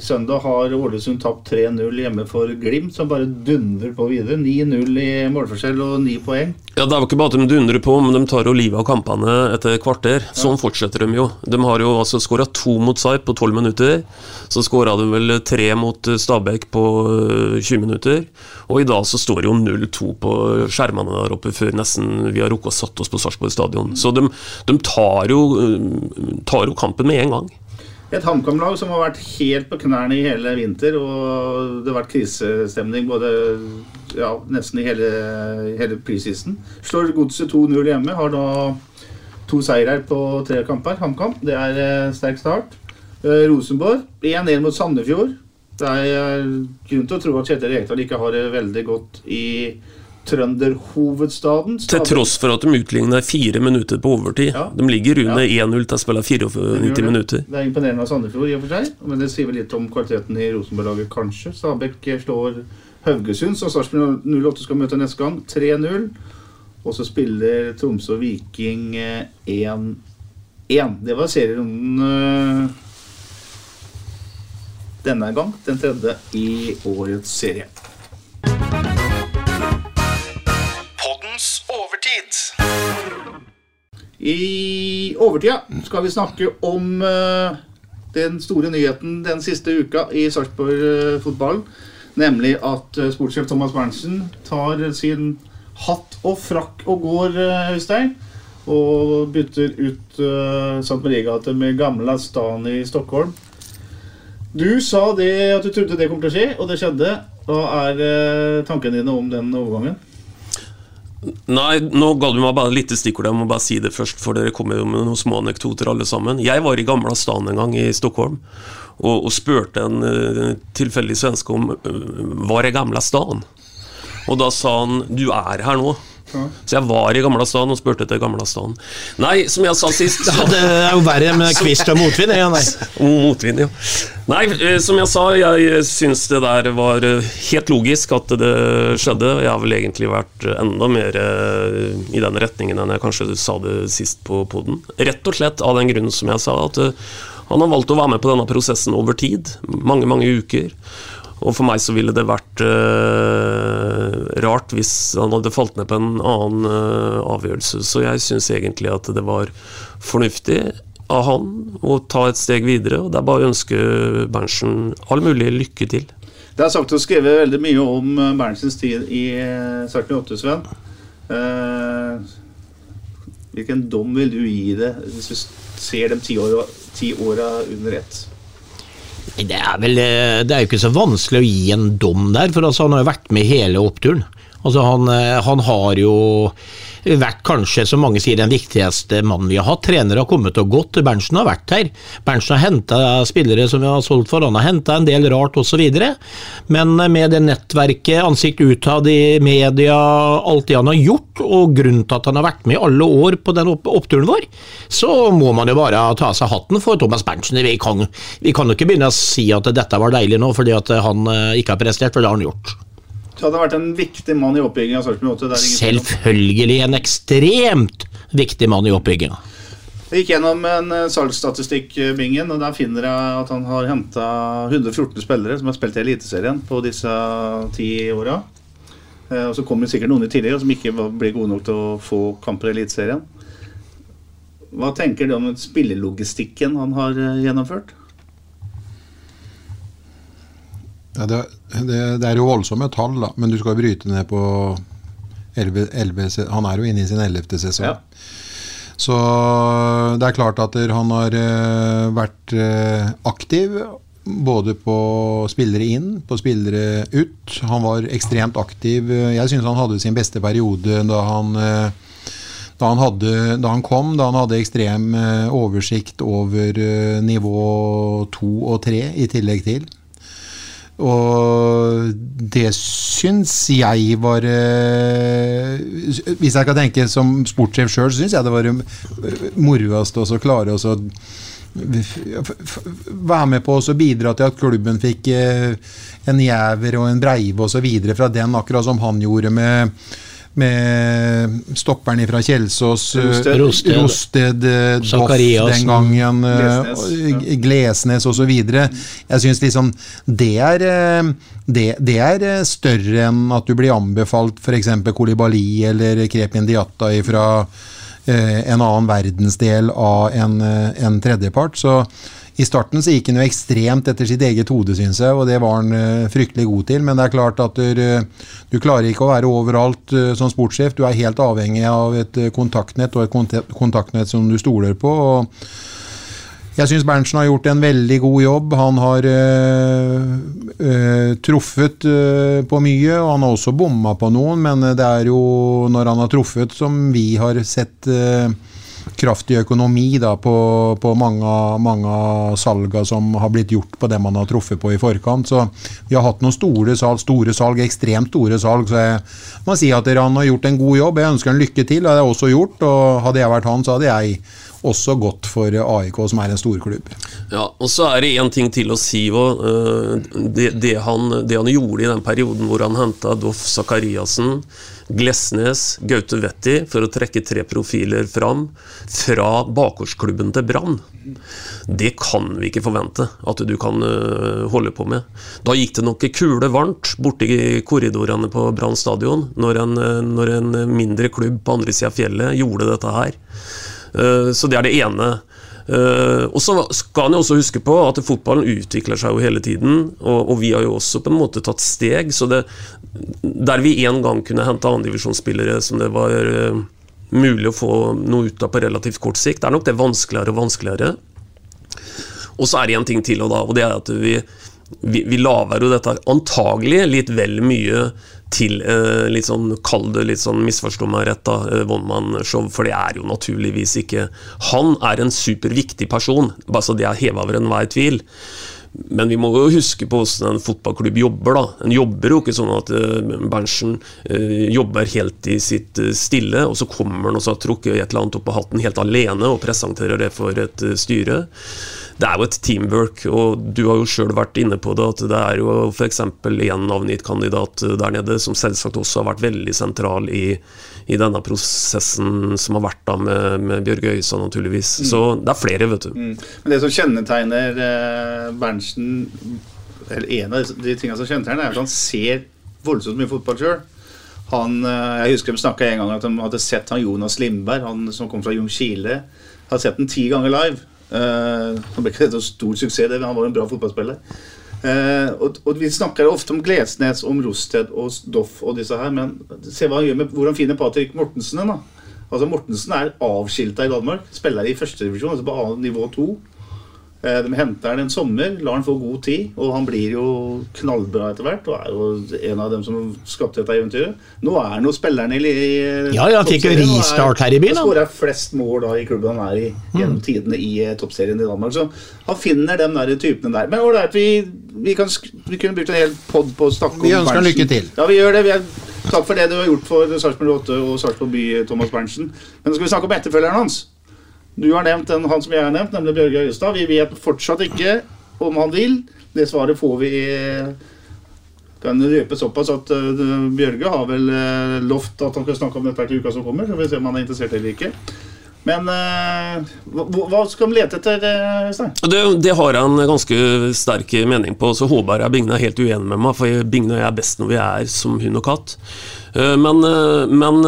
Søndag har Ålesund tapt 3-0 hjemme for Glimt, som bare dundrer på videre. 9-0 i målforskjell og 9 poeng. Ja, Det er jo ikke bare at de dundrer på, men de tar jo livet av kampene etter kvarter. Sånn fortsetter de jo. De har jo altså skåra to mot Sarp på 12 minutter. Så skåra de vel tre mot Stabæk på eh, 20 minutter. Og i dag så står det jo 0-2 på skjermene der oppe før nesten vi har rukket å satt oss på Sarpsborg stadion. Så de, de tar, jo, eh, tar jo kampen med en gang. Et HamKam-lag som har vært helt på knærne i hele vinter, og det har vært krisestemning både ja, nesten i hele, hele preseason. Slår Godset 2-0 hjemme, har da to seirer på tre kamper. HamKam, det er eh, sterk start. Eh, Rosenborg 1-1 mot Sandefjord. Det er eh, grunn til å tro at Kjetil Rekdal ikke har det veldig godt i trønderhovedstaden. Til tross for at de utligner fire minutter på overtid. Ja. De ligger under Ja. 1-0 til å spille 94 minutter. Det er imponerende av Sandefjord, i og for seg, men det sier vel litt om kvaliteten i Rosenborg-laget, kanskje. Stabæk slår Haugesund, så Sarpsborg 08 skal møte neste gang, 3-0. Og så spiller Tromsø og Viking eh, 1-1. Det var serierunden eh, denne gang, den tredje i årets serie. I overtida skal vi snakke om eh, den store nyheten den siste uka i Sarpsborg-fotballen. Nemlig at eh, sportssjef Thomas Berntsen tar sin hatt og frakk og går, eh, Øystein. Og bytter ut uh, St. Marie-gate med gamle stan i Stockholm. Du sa det at du trodde det kom til å skje, og det skjedde. Hva er uh, tankene dine om den overgangen? Nei, nå ga du meg bare litt stikkord. Jeg må bare si det først, for dere kommer jo med noen små anekdoter alle sammen. Jeg var i Gamla stan en gang i Stockholm og, og spurte en uh, tilfeldig svenske om uh, var er Gamla stan? Og da sa han du er her nå. Så jeg var i Gamla stan og spurte etter Gamla stan. Nei, som jeg sa sist så, det er jo verre med kvist og motvind. Ja, nei. Motvind, ja. Nei, eh, som jeg sa, jeg syns det der var eh, helt logisk at det skjedde. Jeg har vel egentlig vært enda mer eh, i den retningen enn jeg kanskje sa det sist på poden. Rett og slett av den grunnen som jeg sa, at eh, han har valgt å være med på denne prosessen over tid. Mange, mange uker. Og for meg så ville det vært uh, rart hvis han hadde falt ned på en annen uh, avgjørelse. Så jeg syns egentlig at det var fornuftig av han å ta et steg videre. Og det er bare å ønske Berntsen all mulig lykke til. Det er sagt og skrevet veldig mye om eh, Berntsens tid i Sarpsborg 8, Sven. Uh, hvilken dom vil du gi det hvis du ser de ti åra under ett? Det er, vel, eh, det er jo ikke så vanskelig å gi en dom der, for altså, han har jo vært med hele oppturen. Altså, han, eh, han har jo vært kanskje, som mange sier, den viktigste mannen vi har hatt. Trenere har kommet og gått. Berntsen har vært her. Berntsen har henta spillere som vi har solgt for, han har henta en del rart osv. Men med det nettverket, ansikt utad i media, alt det han har gjort, og grunnen til at han har vært med i alle år på den oppturen vår, så må man jo bare ta av seg hatten for Thomas Berntsen. Vi kan, vi kan jo ikke begynne å si at dette var deilig nå fordi at han eh, ikke har prestert, for det har han gjort. Så hadde vært en viktig mann i oppbyggingen av Sarpsborg 8. Selvfølgelig en ekstremt viktig mann i oppbygginga. Jeg gikk gjennom en eh, salgsstatistikk, eh, Bingen, og der finner jeg at han har henta 114 spillere som har spilt i Eliteserien på disse ti åra. Eh, og så kommer det sikkert noen i tidligere som ikke blir gode nok til å få kamper i Eliteserien. Hva tenker du om spillelogistikken han har gjennomført? Ja, det, det, det, er jo voldsomme tall, da, men du skal bryte ned på 11, 11 Han er jo inne i sin ellevte sesong. Ja. Så det er klart at han har uh, vært uh, aktiv. Både på spillere inn, på spillere ut. Han var ekstremt aktiv. Jeg syns han hadde sin beste periode da han, uh, da han, hadde, da han kom. Da han hadde ekstrem oversikt over nivå to og tre i tillegg til. Og det syns jeg var eh, Hvis jeg kan tenke som sportssjef sjøl, syns jeg det var moroest å klare å være med på å bidra til at klubben fikk eh, en Jæver og en Breive osv. fra den, akkurat som han gjorde med med stopperen fra Kjelsås, Rosted, Rosted, Rosted eh, Doff den gangen, eh, Glesnes osv. Jeg syns liksom det er, eh, det, det er større enn at du blir anbefalt f.eks. Kolibali eller Krepin Diatta fra en annen verdensdel av en, en tredjepart. Så i starten så gikk han jo ekstremt etter sitt eget hode, syns jeg, og det var han uh, fryktelig god til. Men det er klart at du, du klarer ikke å være overalt som sportssjef. Du er helt avhengig av et kontaktnett, og et kontaktnett som du stoler på. og jeg syns Berntsen har gjort en veldig god jobb. Han har truffet på mye, og han har også bomma på noen, men det er jo når han har truffet, som vi har sett kraftig økonomi da, på, på mange, mange salga som har blitt gjort på det man har truffet på i forkant. Så vi har hatt noen store salg, store salg, ekstremt store salg. Så jeg må si at han har gjort en god jobb. Jeg ønsker han lykke til, det har jeg også gjort. Og hadde jeg vært han, så hadde jeg også godt for AIK, som er en storklubb. Ja, og så er det én ting til å si. Det, det, han, det, han, gjorde i den perioden hvor han henta Doff Sakariassen Glesnes, Gaute Wetti, for å trekke tre profiler fram, fra bakgårdsklubben til Brann. Det kan vi ikke forvente at du kan uh, holde på med. Da gikk det nok kule varmt borti korridorene på Brann stadion når en, uh, når en, mindre klubb på andre sida av fjellet gjorde dette her. Uh, så det er det ene. Uh, og så skal han jo også huske på at fotballen utvikler seg jo hele tiden, og, vi har jo også på en måte tatt steg. Så det, der vi en gang kunne hente andredivisjonsspillere som det var uh, mulig å få noe ut av på relativt kort sikt, det er nok det vanskeligere og vanskeligere. Og så er det en ting til, og, da, og det er at vi, vi, vi lager jo dette antagelig litt vel mye til eh, litt sånn, kall det litt sånn, misforstå meg rett, da, eh, one-man-show, for det er jo naturligvis ikke Han er en superviktig person, bare så det er heva over enhver tvil. Men vi må jo huske på hvordan en fotballklubb jobber. da. En jobber jo ikke sånn at uh, Berntsen uh, jobber helt i sitt uh, stille, og så kommer han og så har trukket et eller annet opp av hatten helt alene og presenterer det for et styre det er jo et teamwork, og du har jo sjøl vært inne på det, at det er jo f.eks. en navngitt kandidat der nede som selvsagt også har vært veldig sentral i, i denne prosessen som har vært da med, med Bjørge Øysa, naturligvis. Mm. Så det er flere, vet du. Mm. Men det som kjennetegner eh, Berntsen, eller en av de tingene som kjennetegner, er at han ser voldsomt mye fotball sjøl. Han, eh, jeg husker de snakka en gang at de hadde sett han Jonas Lindberg, han som kom fra Ljungskile. Hadde sett den ti ganger live. Uh, han ble ikke noen stor suksess, det, men han var en bra fotballspiller. Uh, og, og, Vi snakker ofte om Glesnes, om Rosted og Doff og disse her, men se hva han gjør med hvordan finner Patrick Mortensen da. Altså Mortensen er avskilta i Danmark. Spiller i førstedivisjon, altså på annet nivå to. Eh, De henter han en sommer, lar han få god tid, og han blir jo knallbra etter hvert. Og er jo en av dem som skapte dette eventyret. Nå er han jo spilleren i, i Ja, ja, han fikk jo er- restart her i byen, Han skårer flest mål da i klubben han er i gjennom tidene i eh, toppserien i Danmark. Så han finner de der typene der. Men ålreit, vi, vi, kan vi kunne brukt en hel pod på å snakke om Vi ønsker lykke til. Ja, vi gjør det. Vi er, takk for det du har gjort for Sarpsborg 8 og Sarpsborg by, Thomas Berntsen. Men nå skal vi snakke om etterfølgeren hans. Du har nevnt den, han som jeg har nevnt, nemlig Bjørge Øyestad. Vi vet fortsatt ikke om han vil. Det svaret får vi kan røpe såpass at uh, Bjørge har vel uh, lovt at han skal snakke om dette til uka som kommer. Så vi ser se om han er interessert eller ikke. Men uh, hva, skal de lete etter, Øystein? Det, det har jeg en ganske sterk mening på, så håper jeg Bigne er helt uenig med meg, for jeg er best når vi er som hund og katt. Eh, Men, eh, men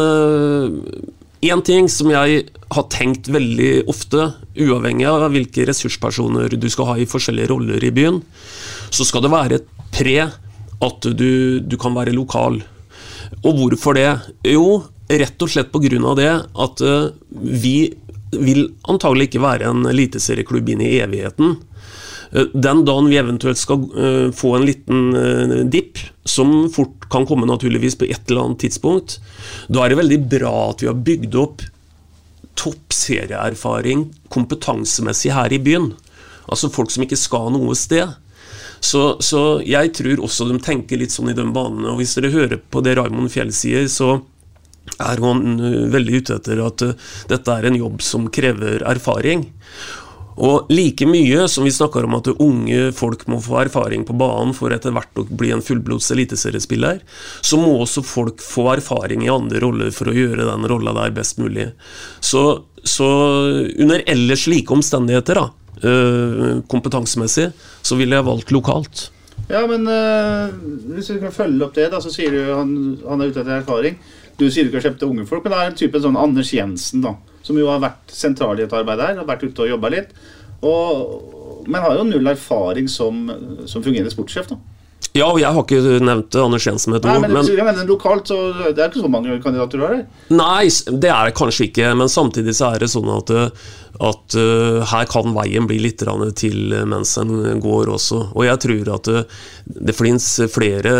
én ting som jeg har tenkt veldig ofte, uavhengig av hvilke ressurspersoner du skal ha i forskjellige roller i byen, så skal det være et pre at du, du kan være lokal. Og hvorfor det? Jo, rett og slett pga. det at eh, vi vil antagelig ikke være en eliteserieklubb inn i evigheten. Eh, Den dagen vi eventuelt skal eh, få en liten uh, dipp, som fort kan komme naturligvis på et eller annet tidspunkt, da er det veldig bra at vi har bygd opp toppserieerfaring kompetansemessig her i byen. Altså folk som ikke skal noe sted. Så, så jeg tror også de tenker litt sånn i den banen. Og hvis dere hører på det Raymond Fjell sier, så er han veldig ute etter at dette er en jobb som krever erfaring. Og like mye som vi snakker om at unge folk må få erfaring på banen for etter hvert å bli en fullblods eliteseriespiller, så må også folk få erfaring i andre roller for å gjøre den rolla der best mulig. Så, så under ellers like omstendigheter, da, øh, kompetansemessig, så ville jeg valgt lokalt. Ja, men øh, hvis vi kan følge opp det, da, så sier du han, han er ute etter erfaring. Du sier du ikke har kjøpt til unge folk, men det er en type sånn Anders Jensen, da. Som jo har vært sentral i et arbeid her, har vært ute og jobba litt. Og, men har jo null erfaring som, som fungerende sportssjef, da. Ja, og jeg har ikke nevnt Anders Jensen med et ord, men, men den lokalt, så det er ikke så mange kandidater du har her. Nei, det er det kanskje ikke, men samtidig så er det sånn at, uh, at uh, her kan veien bli litt til uh, mens en går også. Og jeg tror at uh, det flins flere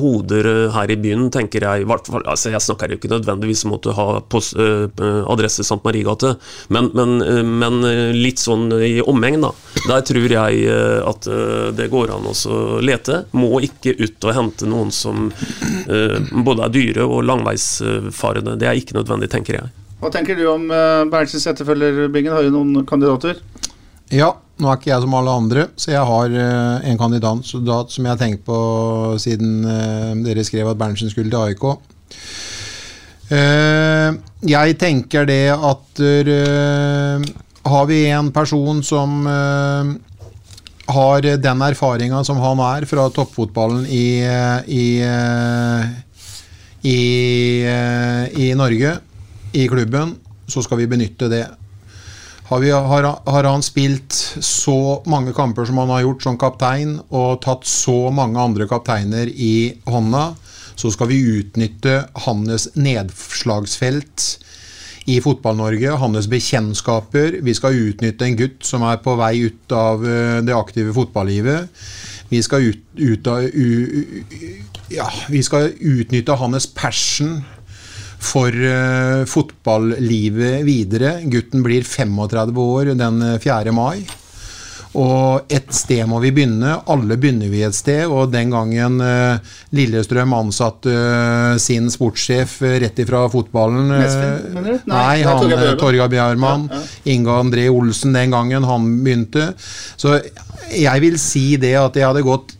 hoder her i byen, tenker jeg. Altså, jeg snakker jo ikke nødvendigvis om å ha post, uh, adresse St. Marigate, men, men, men litt sånn i omegn, da. Der tror jeg at det går an å lete. Må ikke ut og hente noen som både er dyre og langveisfarende. Det er ikke nødvendig, tenker jeg. Hva tenker du om uh, Berntsens etterfølger, Bingen? Har du noen kandidater? Ja, nå er ikke jeg som alle andre, så jeg har eh, en kandidat som jeg har tenkt på siden eh, dere skrev at Berntsen skulle til AIK. Eh, jeg tenker det at eh, har vi en person som eh, har den erfaringa som han er fra toppfotballen i, eh, i, eh, i, eh, i Norge, i klubben, så skal vi benytte det. Har, vi, har, har han spilt så mange kamper som han har gjort som kaptein, og tatt så mange andre kapteiner i hånda, så skal vi utnytte hans nedslagsfelt i Fotball-Norge, hans bekjentskaper. Vi skal utnytte en gutt som er på vei ut av eh, det aktive fotballivet. Vi skal, ut, ut av, u, u, ja, vi skal utnytte hans passion for uh, fotballivet videre. Gutten blir 35 år den eh, 4. mai. Og et sted må vi begynne. Alle begynner vi et sted. Og den gangen uh, Lillestrøm ansatte uh, sin sportssjef uh, rett ifra fotballen du? Nei, Nei, han Torgeir Bjørman. Ja, Ja, Inga André Olsen den gangen han begynte. Så jeg vil si det at jeg hadde gått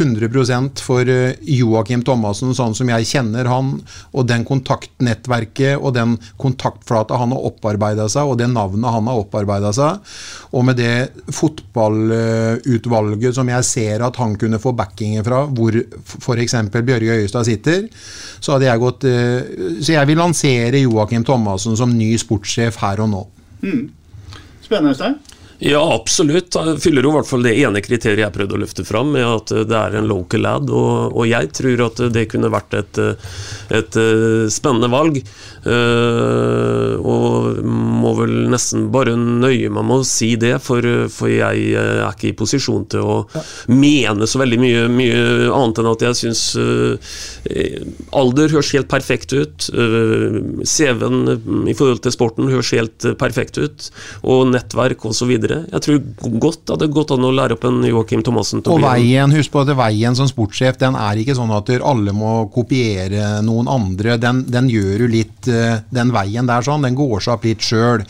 100 for eh, Joakim Thomassen, sånn som jeg kjenner han, og den kontaktnettverket og den kontaktflata han har opparbeida seg, og det navnet han har opparbeida seg, og med det fotballutvalget som jeg ser at han kunne få backingen fra, hvor f.eks. Bjørge Øyestad sitter, så hadde jeg gått eh, Så jeg vil lansere Joakim Thomassen som ny sportssjef her og nå. Spennende, Øystein. Ja, absolutt. Jeg fyller jo i hvert fall det ene kriteriet jeg prøvde å løfte fram, med at det er en local lad. Og, og jeg tror at det kunne vært et, et spennende valg. Uh, og må vel nesten bare nøye meg med å si det, for, for jeg er ikke i posisjon til å ja. mene så veldig mye, mye, annet enn at jeg syns uh, alder høres helt perfekt ut. Uh, CV-en i forhold til sporten høres helt perfekt ut. Og nettverk osv. Jeg tror godt det hadde gått an å lære opp en Joakim Thomassen. og veien, Husk på at veien som sportssjef den er ikke sånn at alle må kopiere noen andre. Den, den gjør jo litt eh, Den veien der sånn, den går seg opp litt sjøl.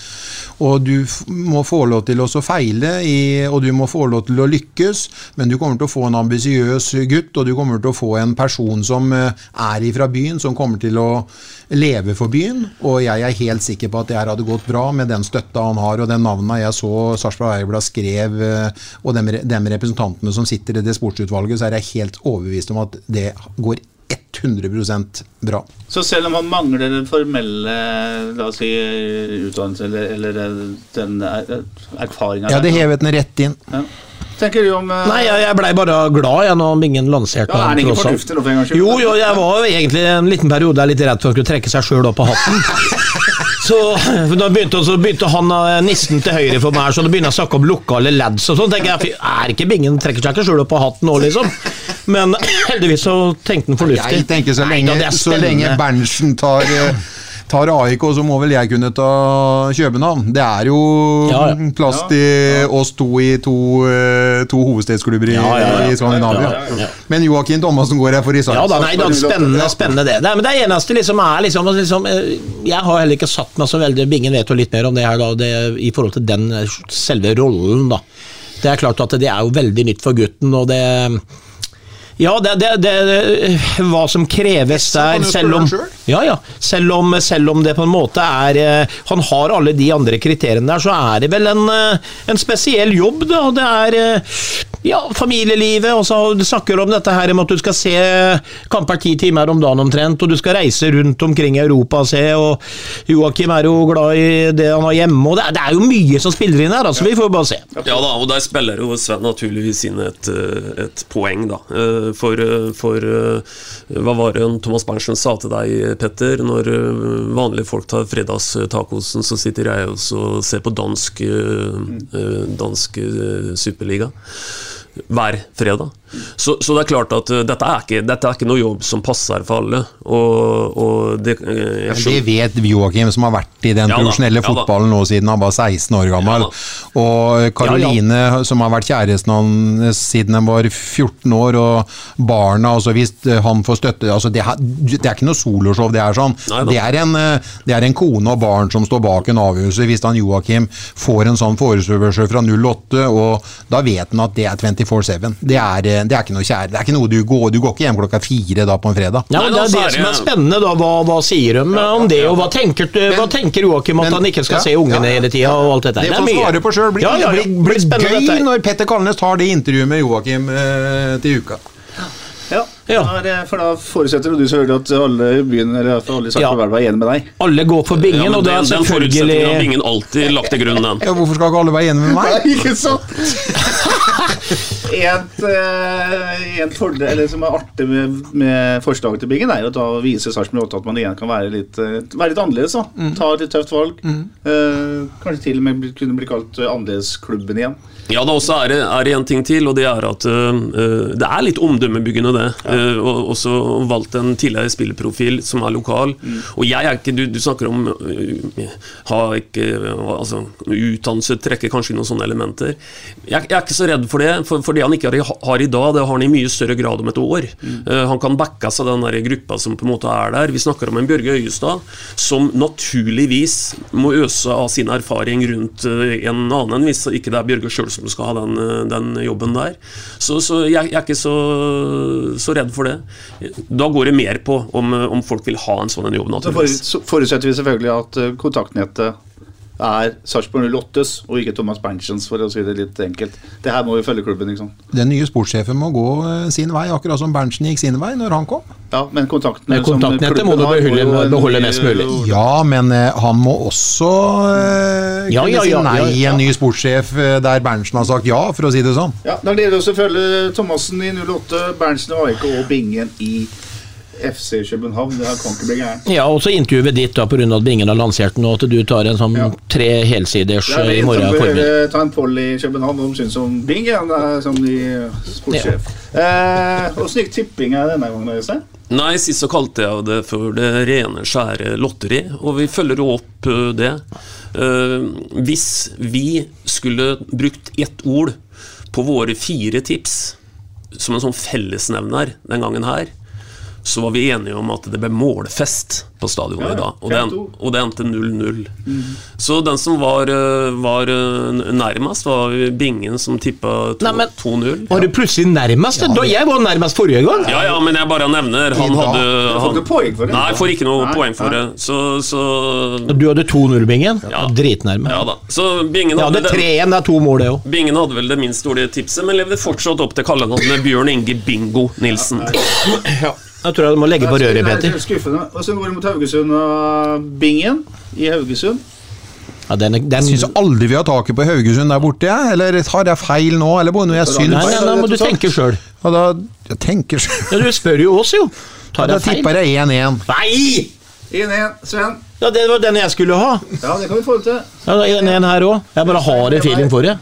Og du må få lov til å feile, i, og du må få lov til å lykkes, men du kommer til å få en ambisiøs gutt, og du kommer til å få en person som eh, er ifra byen, som kommer til å leve for byen. Og jeg er helt sikker på at det her hadde gått bra med den støtta han har, og den navna jeg så Sarpsborg Eierblad skrev, eh, og de, de representantene som sitter i det sportsutvalget, så er jeg helt overbevist om at det går 100% bra. Så selv om han mangler den formelle la oss si, utdannelse eller, eller den erfaringa Ja, det hevet den rett inn. Ja tenker du om uh... Nei, jeg, jeg blei bare glad jeg når Bingen lanserte ja, Er han ikke fornuftig for en gangs? Jo, jo, jeg var egentlig en liten periode litt redd for å skulle trekke seg sjøl opp av hatten. Så da begynte, så begynte han eh, nissen til høyre for meg, så det begynner å snakke om lokale lads og sånn. tenker jeg, Er ikke Bingen trekker seg ikke skjul på hatten nå, liksom? Men heldigvis så tenkte han fornuftig. Jeg tenker så lenge, Nei, så lenge Berntsen tar uh, tar AIK, så må vel jeg kunne ta København. Det er jo ja, ja. plass til oss to i to, eh, to hovedstedsklubber i, i Skandinavia. Men Joakim Thomassen går her for i Ja da, nei, da, spennende, spennende det. Nei, Men det eneste liksom er liksom, liksom, eh, Jeg har heller ikke satt meg så veldig Bingen vet jo litt mer om det her da, det, i forhold til den eh, selve rollen, da. Det er klart at det er jo veldig nytt for gutten, og det ja, det, det, det, hva som kreves der, selv om, ja, ja, selv om, selv om det på en måte er eh, Han har alle de andre kriteriene der, så er det vel en, eh, en spesiell jobb, da. Det er eh, ja, familielivet, og så snakker du om dette her med at du skal se kamper ti timer om dagen omtrent, og du skal reise rundt omkring Europa og se, og Joakim er jo glad i det han har hjemme, og det er, det er jo mye som spiller inn her, altså, vi får bare se. Ja da, og der spiller jo Sven naturligvis inn et, et poeng, da for, for Hva var det Thomas Berntsen sa til deg, Petter? Når vanlige folk tar fredagstacosen, så sitter jeg også og ser på dansk, dansk superliga hver fredag. Så, så, det er klart at uh, dette, er ikke, dette, er ikke, noe jobb som passer for alle. Og, og det, uh, det, vet Joakim, som har vært i den ja, profesjonelle fotballen nå siden han var 16 år gammel. Ja, og Karoline, ja, som har vært kjæresten hans siden han var 14 år, og barna altså Hvis han får støtte altså det, det, er ikke noe soloshow, det er sånn. det, er en, det er en kone og barn som står bak en avgjørelse. Hvis han Joakim får en sånn forespørsel fra 08, og da vet han at det er 24-7. Det er det er ikke noe kjære. Det er ikke noe du går Du går ikke hjem klokka fire da på en fredag. Ja, men Det er det som er spennende, da. Hva, hva sier de om det? Og hva tenker, du, hva tenker Joakim at han ikke skal se ungene hele tida og alt dette? Det får svare på sjøl. Blir, ja, ja, ja. blir, blir gøy når Petter Kalnes tar det intervjuet med Joakim eh, til uka. Ja, ja. for da forutsetter du selvfølgelig at alle i byen Eller alle i ja. er enig med deg. Alle går for bingen, ja, og det er selvfølgelig Den forutsetningen har Bingen alltid lagt til grunn, den. Ja, hvorfor skal ikke alle være enig med meg? Nei, ikke sant? en, uh, en fordel, eller som er artig med, med forslaget til Bingen, er jo da viser Sarpsborg 8 at man igjen kan være litt, uh, være litt annerledes. Da. Mm. Ta et litt tøft valg. Mm. Uh, kanskje til og med kunne bli kalt annerledesklubben igjen. Ja, da også er det, er det en ting til, og det er at uh, det er litt omdømmebyggende, det. Ja. Uh, også valgt en tidligere spillerprofil som er lokal. Mm. Og jeg er ikke Du, du snakker om uh, ha ikke altså, Utdannelse trekker kanskje noen sånne elementer. Jeg, jeg, er ikke så redd for det, for, for det han ikke har, har, i dag, det har han i mye større grad om et år. Mm. han kan backe seg den der gruppa som på en måte er der. Vi snakker om en Bjørge Øyestad som naturligvis må øse av sin erfaring rundt en annen, hvis ikke det er Bjørge sjøl som skal ha den, eh, den jobben der. Så, så jeg, jeg, er ikke så, så, redd for det. Da går det mer på om, om folk vil ha en sånn jobb. Så forutsetter vi selvfølgelig at eh, kontaktnettet er Sarpsborg 08s og ikke Thomas Berntsens, for å si det litt enkelt. Det her må jo følge klubben, ikke sant. Den nye sportssjefen må gå eh, sin vei, akkurat som Berntsen gikk sin vei når han kom. Ja, men kontakten Men kontaktnettet må du beholde, beholde mest mulig. Ja, men eh, han må også eh, Ja, kunne ja, si nei ja, ja. en ny sportssjef der Berntsen har sagt ja, for å si det sånn. Ja, Da gleder vi oss til å følge Thomassen i 08, Berntsen og AIK og Bingen i FC København. Det her kan ikke bli gærent. Ja, og så intervjuet ditt da pga. at Bingen har lansert den, og at du tar en sånn Ja. tre helsiders Ja, eh, i morgen får formiddag. ta en poll i København om syns om Bingen eh, som ny sportssjef. Eh, Åssen gikk tippinga denne gangen? Øystein? Nei, sist så kalte jeg det for det rene, skjære lotteri, og vi følger opp det. Eh, hvis vi skulle brukt ett ord på våre fire tips som en sånn fellesnevner den gangen her, så var vi enige om at det ble målfest på stadionet Ja, i dag, og det, og det endte 0-0. Så den som var, var nærmest, var Bingen, som tippa 2-0. Var du plutselig nærmest? Ja. jeg var nærmest forrige gang. Ja, ja, men jeg bare nevner. Han hadde han, får ikke poeng for det. Nei, får ikke noe Nei, poeng for nei. det. Så, så Du hadde 2-0-bingen? Ja. Dritnærme. Ja da. Så Bingen hadde, hadde det, 3-1, det er to mål, det òg. Bingen hadde vel det minst dårlige tipset, men levde fortsatt opp til kallenavnet Bjørn Inge Bingo Nilsen. Jeg tror jeg må legge på røret, er Peter. Skuffende. Og så går det mot Haugesund og Bingen i Haugesund. Ja, den, den, Jeg syns aldri vi har taket på Haugesund der borte, jeg. Eller har jeg feil nå? Eller bare noe jeg syns? Nei, nei, nei, må du tenke sjøl. Ja, da, jeg tenker Ja, du spør jo oss, jo. Tar Da jeg feil? tipper jeg 1-1. Nei! 1-1, Sven. Ja, Det var den jeg skulle ha. Ja, det kan vi få til. Ja, er en her òg. Jeg bare har en feeling for det.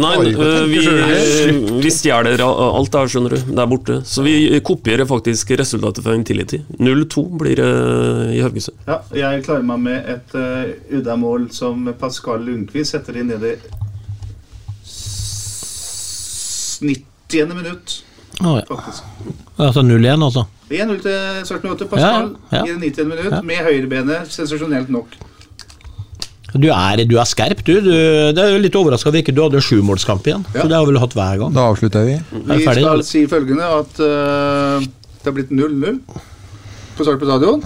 Nei, Oi, øh, vi, du? vi stjeler alt det her, skjønner du, der borte. Så vi kopierer faktisk resultatet fra Intility. 0-2 blir det i Haugesund. Ja, jeg klarer meg med et uh, uddamål som Pascal Lundqvist setter inn i det 90. minutt, Oh, ja. Altså 0-1, altså. 1-0 til Sarpsborg 8. Pascal Ja, ja. i det 90. minutt Ja. med høyrebenet. Sensasjonelt nok. Du er, du er skerp, du. du. Det er jo litt overraska at ikke du hadde sjumålskamp igjen. Ja. Så det har vi vel hatt hver gang. Da avslutter vi. Vi ferdig, skal eller? si følgende at uh, det har blitt 0-0 på Sarpsborg stadion.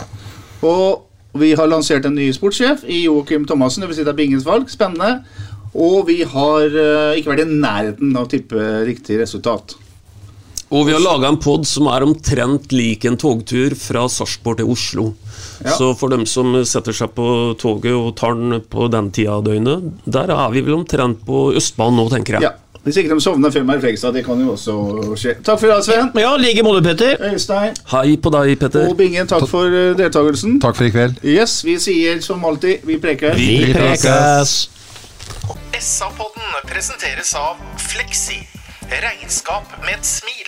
Og vi har lansert en ny sportssjef i Joakim Thomassen. Det vil si det er Bingens valg. Spennende. Og vi har uh, ikke vært i nærheten av å tippe riktig resultat. Og vi har laga en pod som er omtrent lik en togtur fra Sarpsborg til Oslo. Ja. Så for dem som setter seg på toget og tar den på den tida av døgnet, der er vi vel omtrent på Østbanen nå, tenker jeg. Ja. Hvis ikke de sovner før meg i Fredrikstad, det kan jo også skje. Takk for i dag, Sven. Ja, like måte, Petter. Øystein Hei på deg, Petter. og Bingen, takk for eh, deltakelsen. Takk for i kveld. Yes, vi sier som alltid, vi preker. Vi prekes. SA-podden presenteres av Fleksi. Regnskap med et smil.